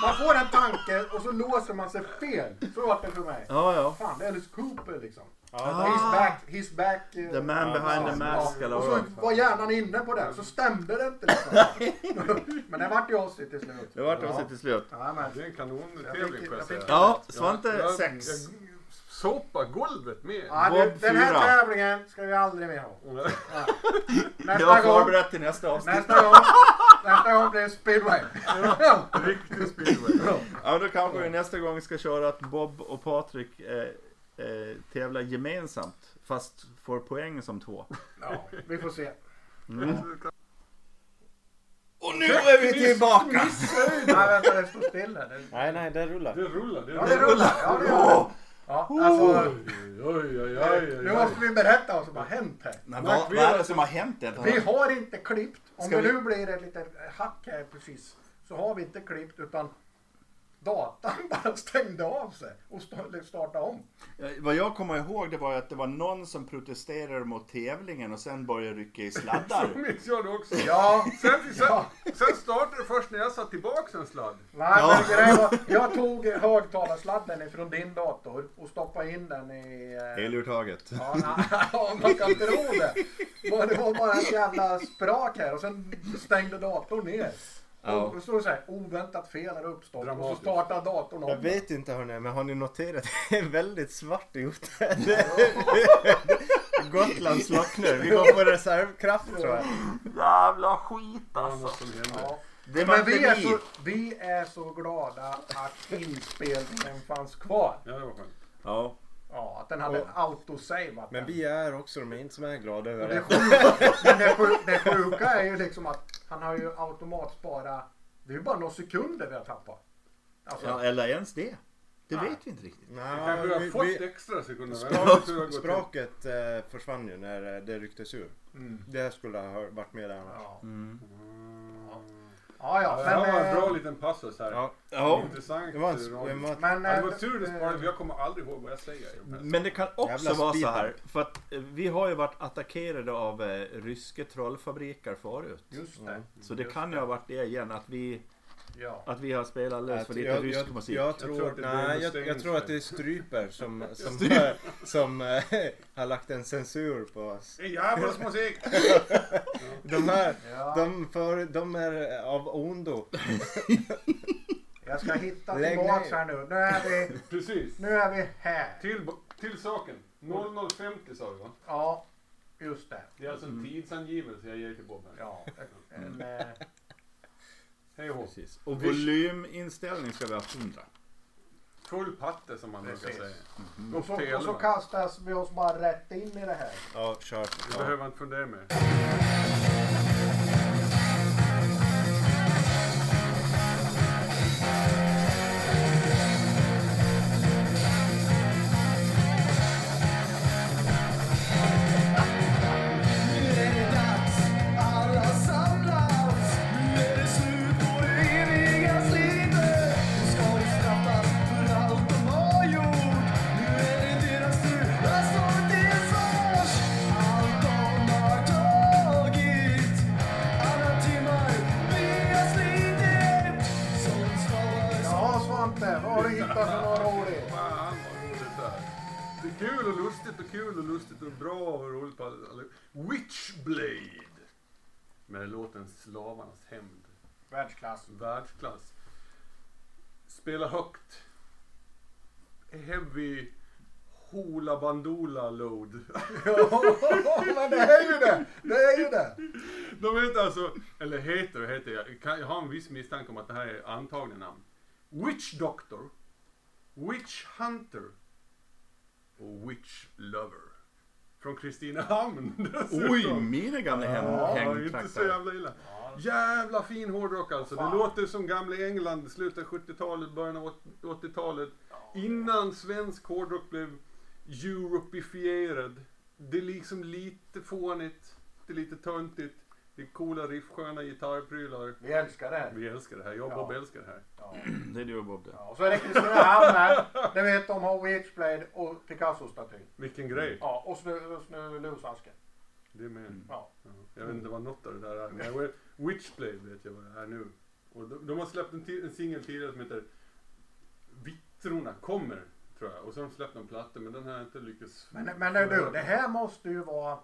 man får en tanke och så låser man sig fel. Så var det för mig. Ja, ja. Fan, det är Alice Cooper liksom. Ja, He's back, he's back. eh, The man behind the mask eller Och så var hjärnan inne på det, så stämde det inte liksom. Men det vart ju Ozzy till slut. Det vart oss till slut. Ja, men. Det är en Jag kanontävling fick- får jag jag säga. fick- Ja, Svante jag, 6. Jag sopar golvet med. Ja, Bob det, den här fyra. tävlingen ska vi aldrig mer ha. Ja. Jag Nästa gång, förberett till nästa avsnitt. nästa gång, nästa gång blir det speedway. Riktig speedway. Ja, då kanske vi nästa gång ska köra att Bob och Patrik eh, eh, tävlar gemensamt. Fast får poäng som två. Ja, vi får se. Och nu är vi tillbaka! Nej, vänta, det står still här. Det- Nej, nej, det rullar. Det rullar. Det Ja, det rullar. Ja, det gör det. Ja, alltså, Oj, oj, oj, oj, nu oj. måste vi berätta vad som har hänt här. Men vad, vad är det som har hänt Vi egentligen? har inte klippt. Om Ska det vi- nu blir ett litet hack här precis så har vi inte klippt utan datan bara stängde av sig och sta- startade om. Eh, Vad jag kommer ihåg det var att det var någon som protesterade mot tävlingen och sen började rycka i sladdar. Så minns jag det också. Ja, Sen, sen, Ja. sen startade det först när jag satt tillbaks en sladd. nej, Ja. men grejen var, jag tog högtalarsladden ifrån din dator och stoppade in den i... eh, Elurtaget. Ja, ja, man kan tro det. Bara- Det var bara ett jävla sprak här och sen stängde datorn ner. Ja. Och så står det så här, oväntat fel har uppstått. Och så Dramatiskt. startar datorn om. Jag vet inte hörni, men har ni noterat det är väldigt svart ute? Gotland slocknar. Vi går på reservkraft tror jag. Jävla skit Ja, alltså. Ja. Det Men vi är, så, vi är så glada att inspelningen fanns kvar. Ja, det var skönt. Ja. Ja, att den hade en autosaveat Men den. vi är också de inte som är glada över Det, det. sjuka, men det, sjuka, det sjuka är ju liksom att han har ju automatspara. Det är ju bara några sekunder vi har tappat. Alltså, ja, eller ens det. Det Nej. vet vi inte riktigt. Vi kanske har fått vi, extra sekunder. sprak, gått till. eh, försvann ju när eh, det rycktes ur. Mm. Det skulle ha varit med där annars. Ja, Mm. Ja, Ja, ja det var en men, bra eh, liten passus här. Ja, Ja. Intressant. det var en, radio. det var, men, det var tur det eh, sparade, jag kommer aldrig ihåg vad jag säger. Men det kan också vara så här. För att eh, vi har ju varit attackerade av eh, ryska trollfabriker förut. Just det. Så det Just kan ju ha varit det igen. Att vi, Ja. att vi har spelat alldeles för lite jag, rysk jag, musik. jag, tror, nej, jag, tror att det är Stryper som, som, som eh, har lagt en censur på oss. En jävlas musik! De här, Ja. de, för, de är av ondo. Jag ska hitta tillbaks här nu. Nu är vi, Precis. nu är vi här. Till, till saken. 0050 sa du va? Ja, just det. Det är alltså en tidsangivelse jag ger till Bob här. Ja, en, eh, Hej och. Precis. Och Vi- volyminställning ska vi ha 100. Full patte som man brukar Precis. säga. och, så, och så kastas vi oss bara rätt in i det här. Ja, kör. Du behöver inte fundera mer. Witchblade. Med låten Slavarnas hämnd. Världsklass. Världsklass. Spela högt. Heavy Hoola Bandoola Load. Men det är ju det! Det är ju det! De heter alltså, eller heter och heter, jag, kan, jag har en viss misstanke om att det här är antagna namn. Witch Doctor, Witch Hunter och Witch Lover. Från Kristinehamn. Oj, mina gamla hem, Ja, inte så jävla illa. Jävla fin hårdrock alltså. Det låter som gamla England, slutet av 70-talet, början av 80-talet. Innan svensk hårdrock blev europifierad. Det är liksom lite fånigt, det är lite töntigt. Det är coola riff, sköna gitarrprylar. Vi älskar det här. Vi älskar det här. Jag och Ja. Bob älskar det här. Ja. Det är du och Bob det. Ja, och så är det Kristinehamn här. Det vet de har Witchblade och Picasso-statyn. Vilken grej. Ja, och snö, snölusasken. Det är med. Ja. Ja. Jag vet inte vad något av det där är. Men jag vet- Witchblade vet jag vad det är nu. Och de, de har släppt en, ti- en singel tidigare som heter Vittrorna kommer, tror jag. Och så har de släppt en platta, men den har jag inte lyckats... Men, men du, det här måste ju vara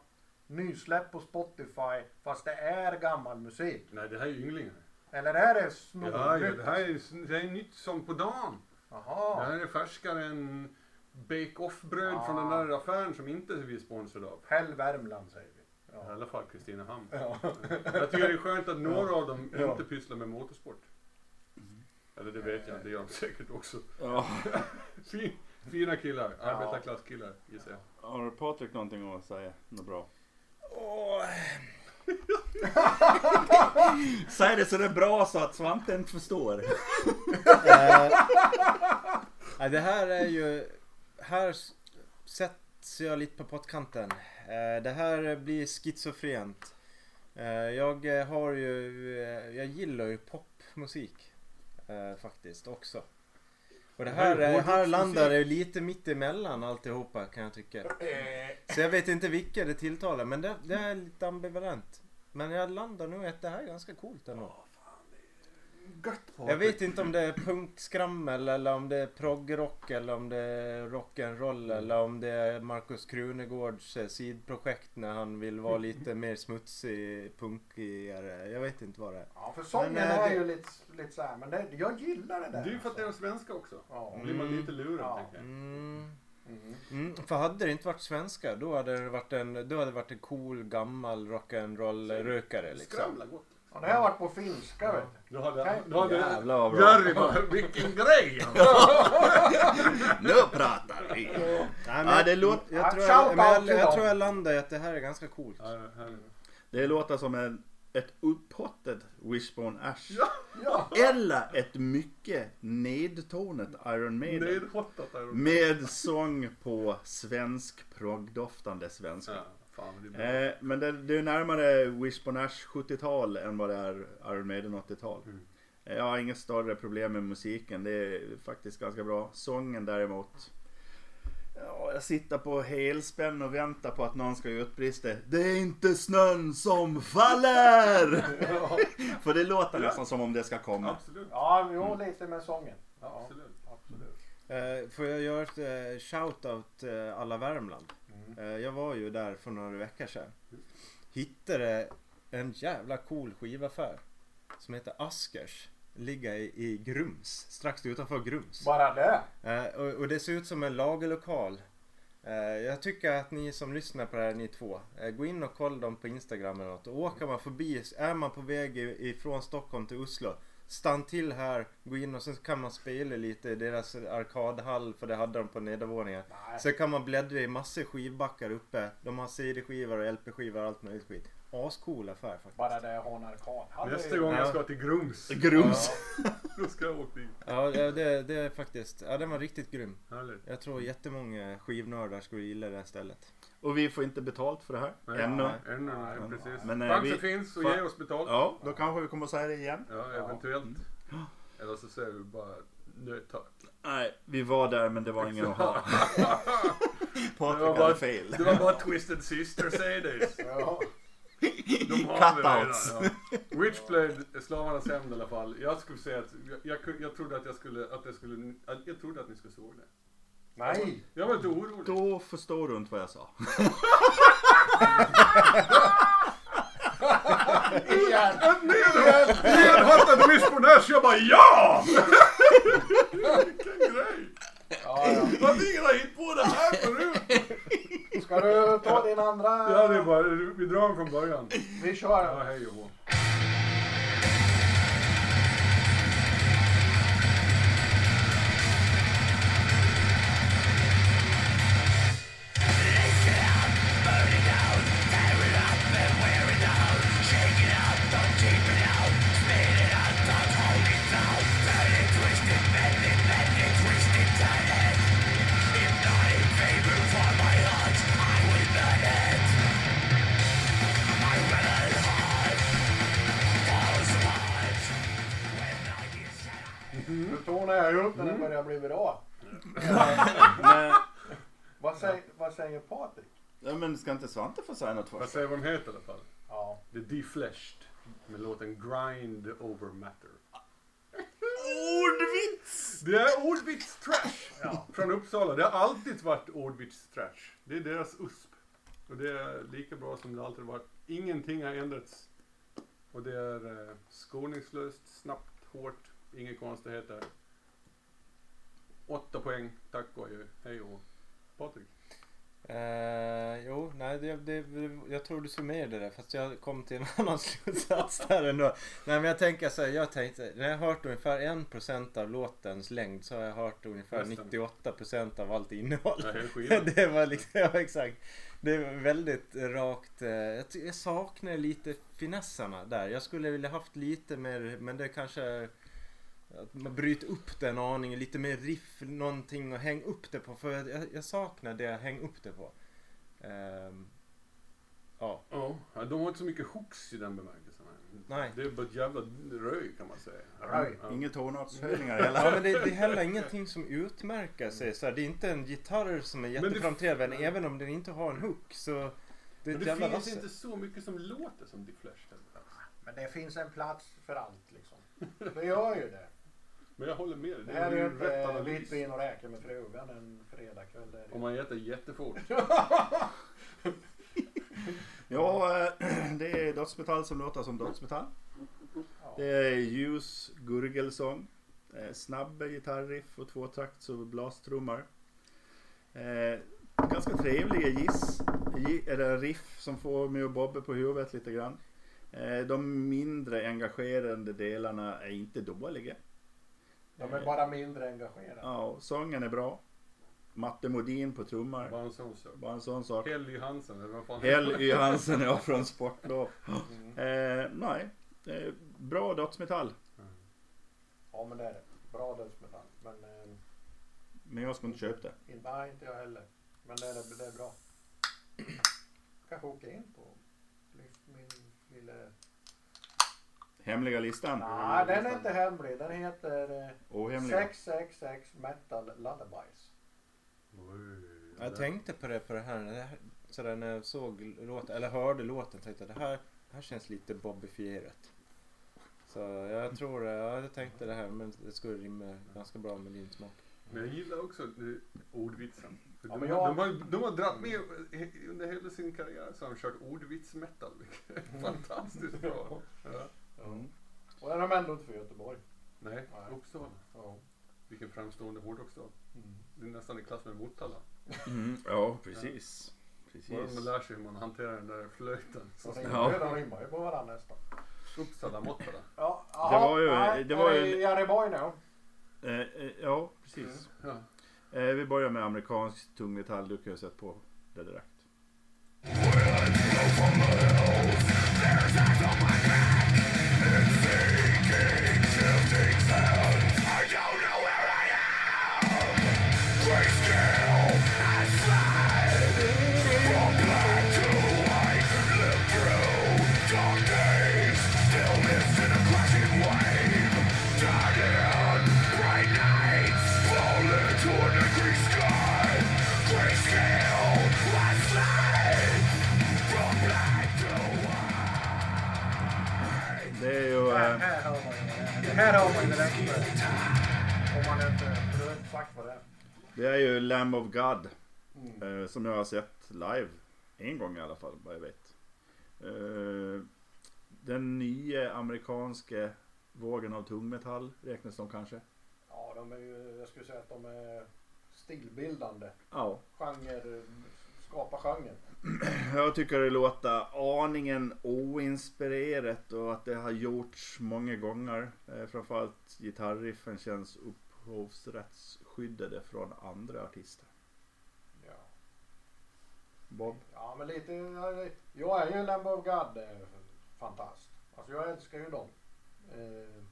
nysläpp på Spotify fast det är gammal musik. Nej, det här är ju ynglingar. Eller är det snålt? Ja, ja, det här är, det här är nytt som på dagen. Det Jaha. här är färskare än Bake-Off-bröd Ah. från den där affären som inte vi är sponsrade av. Häll Värmland säger vi. I Ja. alla fall Kristinehamn. Ja. Jag tycker det är skönt att några av dem Ja. inte pysslar med motorsport. Eller det vet jag, det gör de säkert också. Ja. Fin, fina killar, arbetarklasskillar gissar jag. Har Patrik någonting att säga? Något bra? Säg det så det är bra så att Svante inte förstår. Eh, det här är ju... Här sätts jag lite på pottkanten. Eh, det här blir schizofrent. Eh, jag har ju... Jag gillar ju popmusik. Eh, faktiskt också. Och det Det här är eh, här landar det lite mitt emellan alltihopa kan jag tycka. Så jag vet inte vilka det tilltalar men det, det är lite ambivalent. Men jag landar nog i att det här är ganska coolt ändå. Gött på Jag vet inte om det är punkskrammel eller om det är proggrock eller om det är rock'n'roll eller om det är Markus Krunegårds eh, sidprojekt när han vill vara lite mer smutsig, punkigare. Jag vet inte vad det är. Ja, för sången Men, eh, är det- ju lite, lite så här, men det, jag gillar det där. Det är ju för att det är alltså. svenska också. Ja. Då blir man lite lurad Ja. tänker jag. Mm. Mm. Mm, för hade det inte varit svenska då hade det varit en, då hade det varit en cool gammal rock'n'roll-rökare liksom. Skramla gott. Och det har varit på finska vet du. Då hade, då hade Jävlar vad bra. Jerry bara, vilken grej! Nu pratar vi! Nej, men Ja, det låter- jag, tror Ja, jag, men jag, jag tror jag landar i att det här är ganska coolt. Ja, Det låter som en, ett upphottat Wishbone Ash. Ja. Ja. Eller ett mycket nedtonat Iron Maiden. Nedhottat där. Med sång på svensk proggdoftande svenska. Ja, fan det är bra. Eh, men det, det är närmare Wishbone Ash 70-tal än vad det är Iron Maiden 80-tal. Mm. Eh, Jag har inget större problem med musiken. Det är faktiskt ganska bra. Sången däremot. Ja, jag sitter på helspänn och väntar på att någon ska utbrista. Det är inte snön som faller! För det låter nästan som om det ska komma. Absolut. Ja, jo lite med sången. Ja, Absolut. absolut. Eh, får jag göra ett eh, shout-out eh, alla Värmland? Mm. Eh, jag var ju där för några veckor sedan. Hittade en jävla cool skivaffär. Som heter Askers. Ligger i, i Grums. Strax utanför Grums. Bara det. Eh, och, och det ser ut som en lagerlokal. Eh, jag tycker att ni som lyssnar på det här, ni två. Gå in och kolla dem på Instagram eller något. Och åker man förbi, är man på väg ifrån Stockholm till Oslo. Stann till här, gå in och sen kan man spela lite i deras arkadhall för det hade de på nedervåningen. Nej. Sen kan man bläddra i massor skivbackar uppe. De har CD-skivor och LP-skivor och allt möjligt skit. Ascool affär faktiskt. Bara det har en arkad. Hade Nästa gång Ja. jag ska till Grums, Grums. då ska jag åka dit. Ja, det, det, det är faktiskt, ja den var riktigt grym. Härligt. Jag tror jättemånga skivnördar skulle gilla det här stället. Och vi får inte betalt för det här. Nej, Ännu. nej, Ännu nej, precis. Men, eh, Chansen vi- finns fa- ge oss betalt. Ja, då kanske vi kommer att säga det igen. Ja, eventuellt. Eller så säger vi bara nöttak. Nej, vi var där men det var ingen att ha. Det Patrik var hade bara- fel. Det var bara Twisted Sister CDs. Ja. De har vi redan. Ja. Witchblade, Slavarnas hämnd i alla fall. Jag skulle säga att jag, jag, jag trodde att jag skulle, att jag skulle, jag trodde att ni skulle såg det. Nej. Jag var lite orolig. Då förstår du inte vad jag sa. Igen. Nedhattad Wishbone jag bara ja! Vilken grej! Ja, ja. Varför ingen har hittat på det här förut? Ska du ta din andra? Ja, det är bara, vi drar den från början. Vi Ja, kör. hej och hå. Tonar jag upp när den börjar bli bra. Men, Vad säger, vad säger Patrik? ja, men ska inte Svante få säga något Vad först? säger vad de heter i alla fall? Ja. The Defleshed. Med låten Grind Over Matter. Ordvits! Det är ordvits trash. Från Uppsala. Det har alltid varit ordvits trash. Det är deras USP. Och det är lika bra som det alltid har varit. Ingenting har ändrats. Och det är eh, skoningslöst, snabbt, hårt, inga konstigheter. Åtta poäng, tack och adjö. Hej och Patrik. Eh, jo, nej, det, det, jag tror du summerade det fast jag kom till en annan slutsats där ändå. Nej men jag tänker så här, jag tänkte, när jag har hört ungefär 1% av låtens längd så har jag hört ungefär Nästan. 98% av allt innehåll. Ja, det var liksom, ja exakt. Det var väldigt rakt. eh, Jag, jag saknar lite finessarna där. Jag skulle vilja haft lite mer, men det kanske att man bryter upp det en aning, lite mer riff, någonting att hänga upp det på. För jag, jag, saknar det att hänga upp det på. Ehm, ja, Ja, de har inte så mycket hooks i den bemärkelsen. Nej. Det är bara ett jävla röj kan man säga. Röj. Ja. Inga tonartshöjningar ja heller. men det, det är heller ingenting som utmärker sig. Så här, det är inte en gitarr som är det- jätteframträdande. Även om den inte har en hook så Det Men det finns rassel. inte så mycket som låter som The Flash heller. Men det finns en plats för allt liksom. Det gör ju det. Men jag håller med dig. Det Det här är ju rätt inte analys. vitt vin och räkor med frugan en fredagkväll. Om man äter jättefort. Ja, eh, det är dödsmetall som låter som dödsmetall. Det är ljus gurgelsång. eh, Snabb gitarriff och tvåtakts och blastrummor. Eh, ganska trevliga giss, gi- eller riff som får mig att bobba på huvudet lite grann. Eh, de mindre engagerande delarna är inte dåliga. De är bara mindre engagerade. Ja, sången är bra. Matte Modin på trummor. Bara en sån sak. Bara en sån sak. Helly Hansen eller vad fan Hell Y Hansen ja, från Sportlov. Mm. Eh, nej, eh, bra dödsmetall. Ja men det är det. Bra dödsmetall. Men eh, Men jag skulle inte köpa det. in, nej inte jag heller. Men det är, det är bra. Kanske åka in på min lilla... Hemliga listan. Nej den är inte hemlig. Den heter eh, Ohemliga. 666 Metal Lullabies. Jag tänkte på det på det här, det här sådär när jag såg låten, eller hörde låten tänkte jag det här, det här känns lite Bobbifierat. Så jag tror, ja, jag tänkte det här men det skulle rimma ganska bra med din smak. Men jag gillar också ordvitsen. Ja, de, jag- de, har, de har dragit med under hela sin karriär så har de kört ordvits-metal. är Fantastiskt bra. Ja. Mm. Och är de ändå inte för Göteborg. Nej, Nej. Uppsala. Ja. Vilken framstående hårdrocksstad. Mm. Det är nästan i klass med Motala. Mm. Ja, precis. Bara man Precis. lär sig hur man hanterar den där flöjten. Så De ja. de rimmar ju på varandra nästan. Uppsala, Motala. Ja, Det var ju- nej, det var är ju- Gävleborg nu. Eh, eh, ja, precis. Ja. Eh, vi börjar med amerikansk tungmetall. Du kan ju sätta på det direkt. Som jag har sett live. En gång i alla fall, vad jag vet. Eh, den nya amerikanska vågen av tungmetall räknas de kanske? Ja, de är ju... Jag skulle säga att de är stilbildande. Ja. Genre... Skapa genren. Jag tycker det låter aningen oinspirerat och att det har gjorts många gånger. Eh, framförallt gitarriffen känns upphovsrättsskyddade från andra artister. Bob? Ja, men lite... jag- är ju en Lamb of God eh, fantast. Alltså jag älskar ju dem. Eh,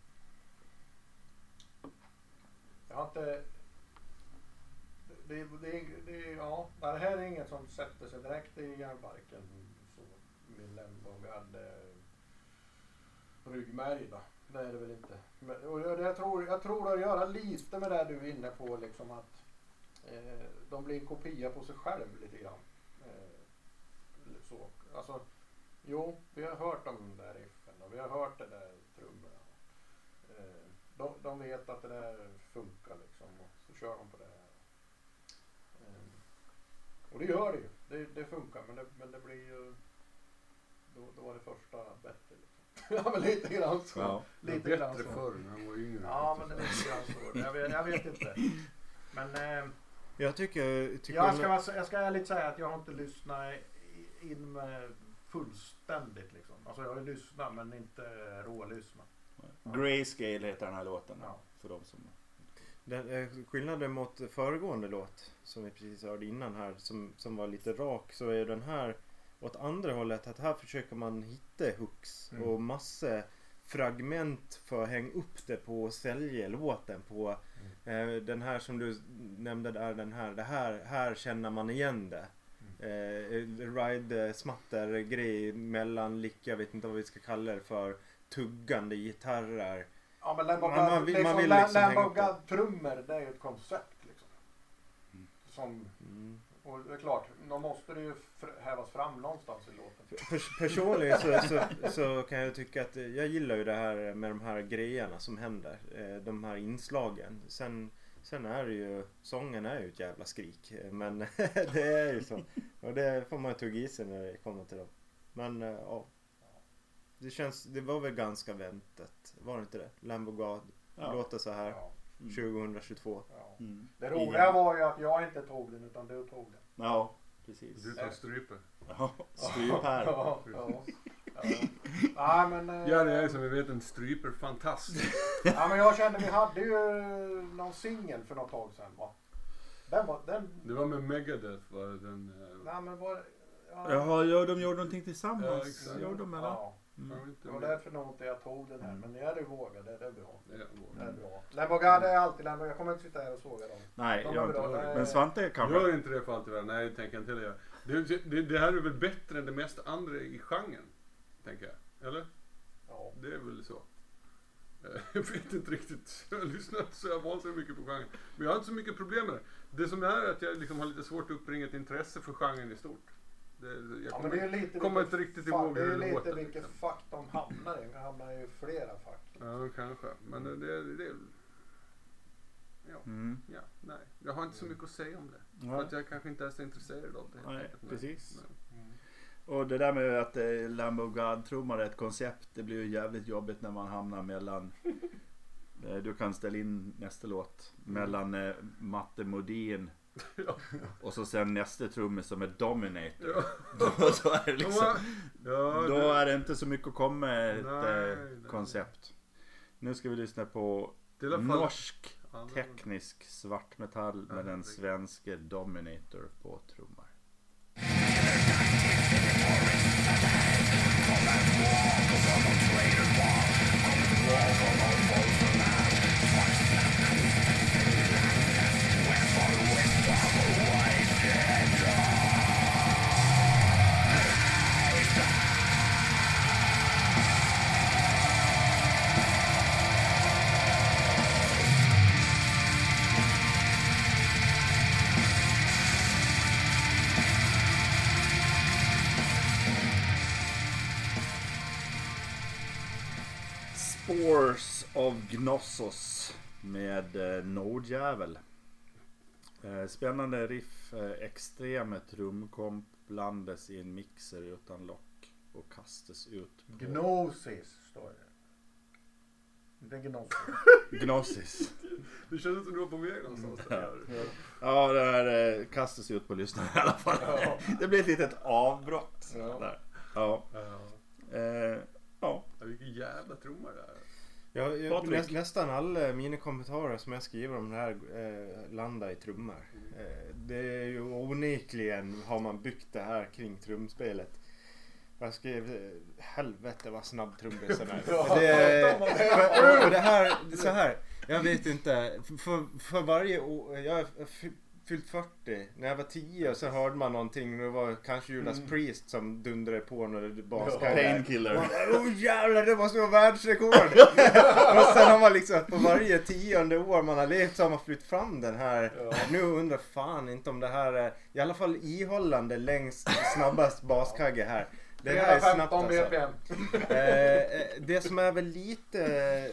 jag har inte... Det, det, det, ja, det här är inget som sätter sig direkt i hjärnbarken. Så, min Lamb of God-ryggmärg eh, då. Det är det väl inte. Men, och jag, jag, tror, jag tror det har att göra lite med det du är inne på liksom att eh, de blir en kopia på sig själv lite grann. Eh, så. Alltså, jo, vi har hört de där riffen och vi har hört det där trummorna. Eh, de, de vet att det där funkar liksom och så kör de på det. Eh, och det gör det ju. Det, det funkar men det, men det blir ju då, då var det första bättre. Liksom. ja men lite grann så. Ja. Lite grann Bättre så. förr när han var yngre. Ja men det är lite grann så. Jag vet, jag vet inte. Men eh, Jag tycker, tycker jag, ska, vara- jag ska ärligt säga att jag har inte lyssnat in med fullständigt liksom. Alltså jag har lyssnat men inte rålyssnat. Grayscale heter den här låten. Ja. För de som... Den, eh, skillnaden mot föregående låt som vi precis hörde innan här som, som var lite rak så är den här åt andra hållet att här försöker man hitta hooks Mm. och massor fragment för att hänga upp det på och sälja låten på. Eh, den här som du nämnde där, den här, det här, här känner man igen det. Eh, ride smatter grej mellan lick, jag vet inte vad vi ska kalla det för, tuggande gitarrer. Ja men Lamb of Man- God, man liksom, man vill Lamb liksom hänga of. God trummor det är ju ett koncept liksom. Som, Mm. Och det är klart, då måste det ju hävas fram någonstans i låten. Pers- personligen så, så, så kan jag tycka att jag gillar ju det här med de här grejerna som händer. Eh, De här inslagen. Sen, sen är det ju, sången är ju ett jävla skrik. Eh, Men det är ju så. Och det får man tugga i sig när det kommer till dem. Men eh, ja. Det känns, det var väl ganska väntat. Var det inte det? Lambo God Ja. låter så här Ja, 2022. ja. Mm. Det roliga var ju att jag inte tog den utan du tog den. Ja, precis. Du tar stryper. Ja, stryp här. Ja, ja. ja. ja men, eh, Jari är som vi vet en stryper-fantast. ja, men jag kände vi hade ju någon singel för något tag sedan va? Den var, den, Det var med Megadeth var det den... eh, nej men var ja, Jaha, ja, de gjorde någonting Ja, tillsammans. exakt. Gjorde de eller? ja, Mm. det var därför nog inte jag tog den här. Men när du vågade, det är bra. Det är bra. Är alltid Lamborghini. Jag kommer inte sitta här och såga dem. Nej, De jag är inte. bra. Men Svante det. kanske? Gör inte det för allt i världen. Nej, det tänker jag inte heller göra. Det, det, det här är väl bättre än det mesta andra i genren. Tänker jag. Eller? Ja. Det är väl så. Eh, Jag vet inte riktigt. Jag har lyssnat så jag vansinnigt mycket på genren. Men jag har inte så mycket problem med det. Det som är att jag liksom har lite svårt att uppbringa ett intresse för genren i stort. Det, jag Ja, kommer, men det är lite kommer inte riktigt ihåg Det hur är det lite låter. vilket fack de hamnar i. De hamnar i flera fack. Ja, kanske. Men det, det, det Ja, Mm. ja, nej. Jag har inte så mycket att säga om det. För Ja. att jag kanske inte är intresserad av det. Nej, enkelt. precis. Nej. Och det där med att eh, Lambo God-trummar är ett koncept. Det blir ju jävligt jobbigt när man hamnar mellan eh, du kan ställa in nästa låt mellan eh, Matte Modin Ja. och så sen nästa trummis som är Dominator. Ja. Och så är det liksom, Ja, då är det inte så mycket att komma med ett Nej, eh, nej. koncept. Nu ska vi lyssna på norsk teknisk svartmetall med den svenske Dominator på trummor. Spores of Gnossos med eh, Nordjävel. Eh, spännande riff, eh, extrema trumkomp blandas i en mixer utan lock och kastas ut på Gnosis står det. Inte gnosis. Gnosis. Det kändes som du var på väg någonstans. där. Ja, det här eh, kastas ut på lyssnarna i alla fall. Ja. Det blir ett litet avbrott. Ja. Där. Ja. Ja. Eh, ja. Ja, Vilken jävla trumma det är. Ja, jag, Patrik. nä, nästan alla mina kommentarer som jag skriver om det här eh, landar i trummor. Eh, det är ju onekligen har man byggt det här kring trumspelet. Jag skrev eh, helvete vad snabb trummisen är. Det, och det här, så här. Jag vet inte. För, för varje år. Jag fy- fyllt 40. När jag var 10 så hörde man någonting. Det var kanske Judas Mm. Priest som dundrade på när det Ja. baskade. Painkiller. Åh oh, jävlar det måste vara världsrekord! och sen har man liksom på varje tionde år man har levt så har man flytt fram den här. Ja. Nu undrar fan inte om det här är i alla fall ihållande längst snabbast baskagge här. Det här är snabbt 315 alltså. Eh, eh, det som är väl lite...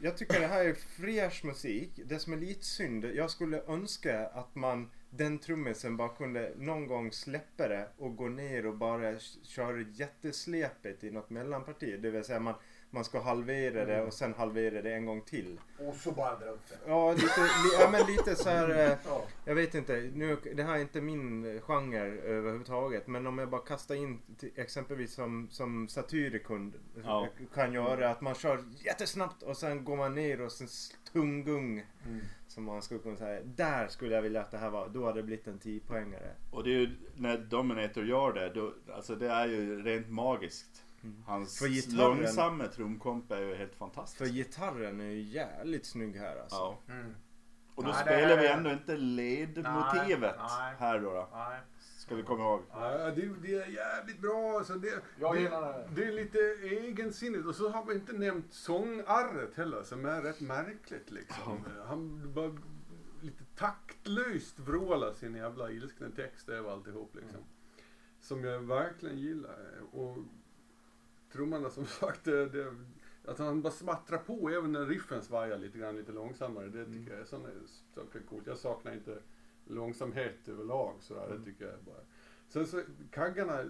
Jag tycker det här är fräsch musik. Det som är lite synd, jag skulle önska att man den trummisen bara kunde någon gång släppa det och gå ner och bara köra jättesläpet i något mellanparti. Det vill säga man, man ska halvera det och sen halvera det en gång till. Och så bara dra upp det. Ja, lite, li, ja men lite så här. eh, Ja. jag vet inte, nu, det här är inte min genre överhuvudtaget. Men om jag bara kastar in till, exempelvis som, som Satyricon Ja. kan göra. Att man kör jättesnabbt och sen går man ner och sen tungung. Mm. Som man skulle kunna säga. Där skulle jag vilja att det här var. Då hade det blivit en 10-poängare. Och det är ju när Dominator gör det, då, alltså det är ju rent magiskt. Hans För gitarren- långsamma trumkomp är ju helt För fantastisk. gitarren är ju jävligt snygg här alltså. Ja. Mm. Och då Nej, spelar vi ändå inte ledmotivet Nej, nej. här då, då. Nej. Ska vi komma ihåg. Ja, det, det är jävligt bra. Alltså det, Jag det, gillar det. det är lite egensinnigt. Och så har vi inte nämnt sångarret heller som är rätt märkligt liksom. Han bara lite taktlöst vrålar sin jävla ilskna text över alltihop liksom. Som jag verkligen gillar. Och trummorna som sagt, det, det, att han bara smattrar på även när riffen svajar lite grann lite långsammare. Det tycker jag är såna saker coolt. Jag saknar inte långsamhet överlag sådär. Det tycker jag bara. Sen så, kaggarna,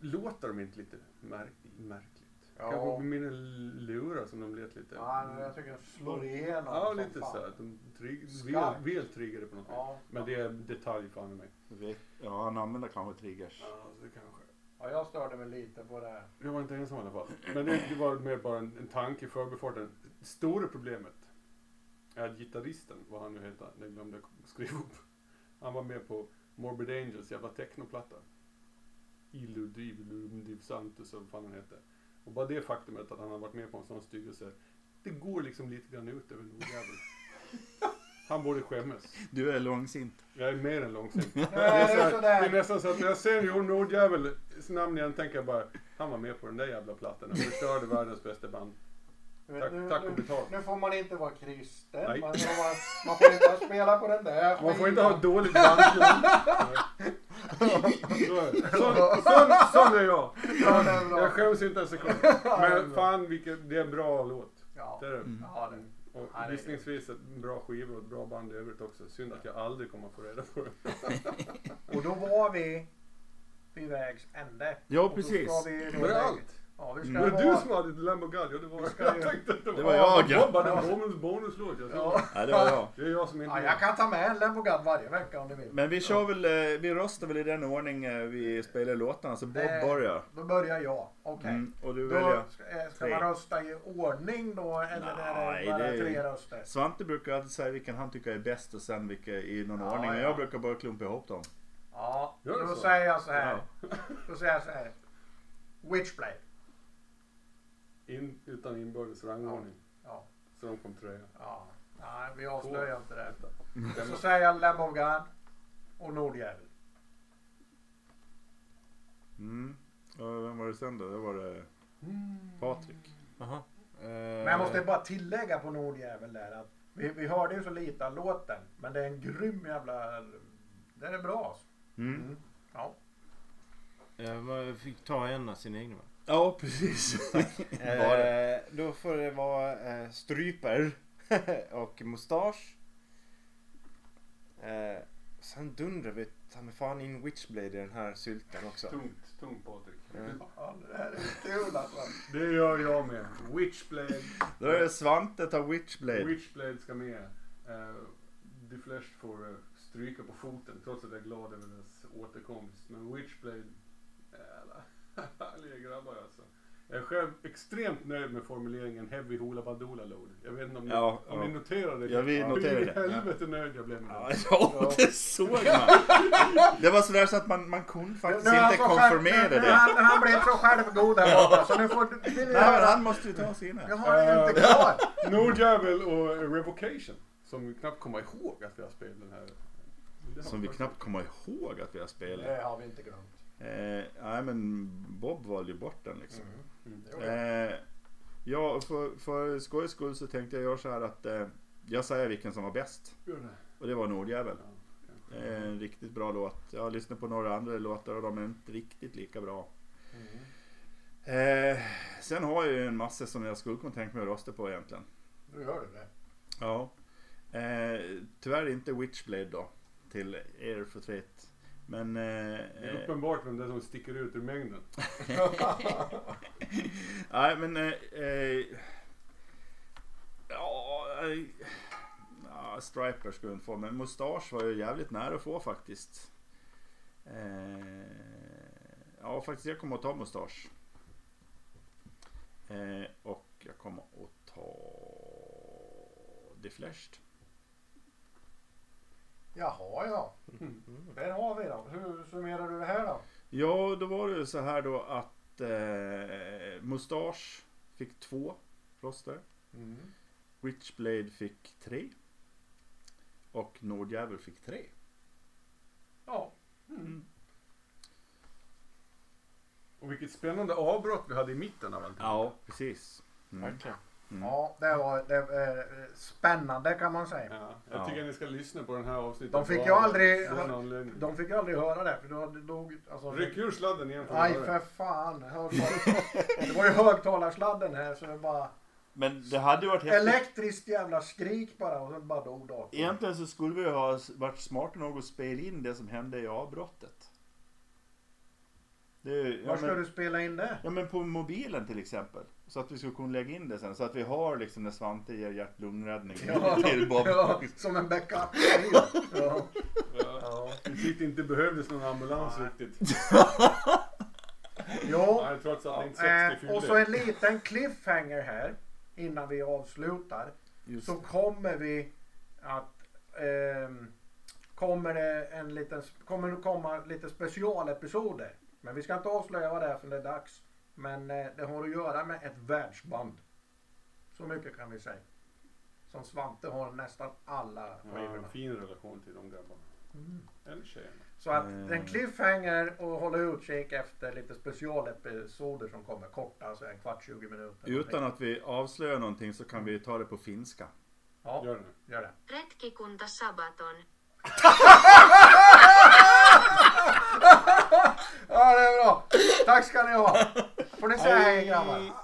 låter de inte lite märk, märkligt? Ja. Kanske på mina lurar som de lät lite. Ja, men jag tycker den slår igenom Ja, lite fan. så att de väl, Skarpt. väl triggade på något sätt. Ja. Men det är detalj fan i mig. Ja, han använder kanske triggers. Ja, det kanske. Ja, jag störde mig lite på det. Jag var inte ensam i alla fall. Men det, det var mer bara en, en tanke i förbifarten. Det stora problemet är att gitarristen, vad han nu heter, det glömde jag skriva upp. Han var med på Morbid Angels jävla technoplatta. Illudiv, Illudiv Santus och vad fan han hette. Och bara det faktumet att han har varit med på en sån styggelse. Det går liksom lite grann ut över Nordjäveln. Han borde skämmas. Du är långsint. Jag är mer än långsint. Det är, det så är här, det är nästan så att när jag ser Jon Nordjävels namn igen tänker jag bara Han var med på den där jävla plattan och förstörde världens bästa band. Tack- nu, tack och nu, betalt. nu får man inte vara kristen. Man, får vara, man får inte spela på den där Man får inte ha dåligt det. Sån, sån, sån är jag. Jag skäms inte en sekund. Men fan vilket, det är en bra låt. Ja, Det är det. ja det. Och Ja, gissningsvis ett bra skiva och ett bra band i övrigt också. Synd att jag aldrig kommer att få reda på det. Och då var vi vid vägs ände. Ja, Och då precis. ska vi då Var det allt? Ja, vi ska Det var du som hade ett Lambo Gun. Ja, det var ska jag. tänkte att Det var jag, ja. Bob hade en bonus, bonuslåt. Jag Ja. Nej, det var jag. Det är jag som inte Ja, jag kan ta med en Lemogad varje vecka om du vill. Men vi kör väl, eh, vi röstar väl i den ordning eh, vi spelar låtarna. Så Bob Det- börjar. Då börjar jag. Okej. Mm, och du Då väljer. ska, eh, ska man rösta i ordning då eller är Nej, det bara det- tre röster? Svante brukar alltid säga vilken han tycker är bäst och sen vilka i någon Ja, ordning. Och ja. jag brukar bara klumpa ihop dem. Ja, det då säger jag så här. Ja. Då säger jag så här. Witchblade. In, utan inbördes rangordning. Ja, Så de kom trea. ja. Nej, vi avslöjar inte det. Den- Så säger jag Lamb of God och Nordjävel. Mm. Och vem var det sen då? Det var det Patrik. Jaha. Eh, Men jag måste bara tillägga på Nordjävel där att vi, vi hörde ju så lite av låten. Men det är en grym jävla... Det är bra alltså. Mm. Mm. Ja. man fick ta en av sina egna va? Ja, precis. Eh, då får det vara eh, stryper och mustasch. Eh, sen dundrar vi ta mig fan in Witchblade i den här sylten också. Tungt, tungt Patrik. Ja, det här är kul alltså. Det gör jag med. Witchblade. Då är det Svante tar Witchblade. Witchblade ska med. Uh, The Flash får eh, stryka på foten trots att jag är glad över dess återkomst. Men Witchblade, jävla härliga grabbar alltså. Jag är själv extremt nöjd med formuleringen Heavy Hoola Badoola Load. Jag vet inte om ni, Ja, om ja. ni noterade det. Ja, vi noterade Hur i det. helvete nöjd jag blev med Ja, det. ja, det såg man. Det var sådär så att man, man kunde faktiskt Nu inte själv- konfirmera nu- det. Han, han blev så självgod här borta så nu får du... Nej, men han måste ju ta sina. Jag har ju inte kvar. Nordjävel och Revocation. Som vi knappt kommer ihåg att vi har spelat den här. Det Som vi knappt kommer ihåg att vi har spelat. Det har vi inte glömt. Eh, nej men Bob valde ju bort den liksom. Mm. Jag. Eh, ja, för, för skojs skull så tänkte jag göra så här att eh, jag säger vilken som var bäst. Och det var Nordjävel. Ja. Eh, en riktigt bra låt. Jag har lyssnat på några andra låtar och de är inte riktigt lika bra. Eh, sen har jag ju en massa som jag skulle kunna tänka mig att rösta på egentligen. Nu gör du det. Ja. Eh, tyvärr inte Witchblade då. Till er förtret. Men... Eh, Det är eh, uppenbart vem det är som sticker ut ur mängden. nej men... Eh, eh, ja, eh, ja, Striper skulle inte få. Men Mustasch var ju jävligt nära att få faktiskt. Eh, ja faktiskt jag kommer att ta Mustasch. Och jag kommer att ta The Flashed. Jaha ja. Där har vi då. Hur summerar du det här då? Ja, då var det ju så här då att eh, Mustasch fick två röster. Witchblade fick tre. Och Nordjävel fick tre. Ja. Och vilket spännande avbrott vi hade i mitten av allt. Ja, precis. Mm. Verkligen. Ja, det var det, eh, spännande kan man säga. Ja, jag Ja. tycker att ni ska lyssna på den här avsnittet. De fick ju aldrig-. De fick ju aldrig höra det för då dog, alltså, Ryck ur sladden igen Nej början. för fan. Det var ju högtalarsladden här så det bara Men det hade ju varit elektriskt jävla skrik bara och sen bara dog datorn. Egentligen så skulle vi ha varit smarta nog att spela in det som hände i avbrottet. Det, ja, Var ska men, du spela in det? ja men på mobilen till exempel. Så att vi ska kunna lägga in det sen. Så att vi har liksom när Svante ger hjärt-lungräddning Ja, till Bob. ja, som en backup. Ja. Ja. Ja. Vi tyckte inte behövdes någon ambulans Nej. riktigt. Jo, Nej, trots att det inte eh, 60 och så en liten cliffhanger här innan vi avslutar. Just Så kommer vi att ehm, kommer det en liten, kommer det komma lite specialepisoder. Men vi ska inte avslöja vad det är för det är dags. Men eh, det har att göra med ett världsband. Så mycket kan vi säga. Som Svante har nästan alla Ja, skivorna. en fin relation till de grabbarna. Mm. Eller tjejerna. Så att Mm. en cliffhanger och hålla utkik efter lite specialepisoder som kommer korta, så en kvart, 20 minuter. Utan att vi avslöjar någonting så kan vi ta det på finska. Ja, Gör det gör det. Ja, det är bra. Tack ska ni ha. Får ni säga hej grabbar.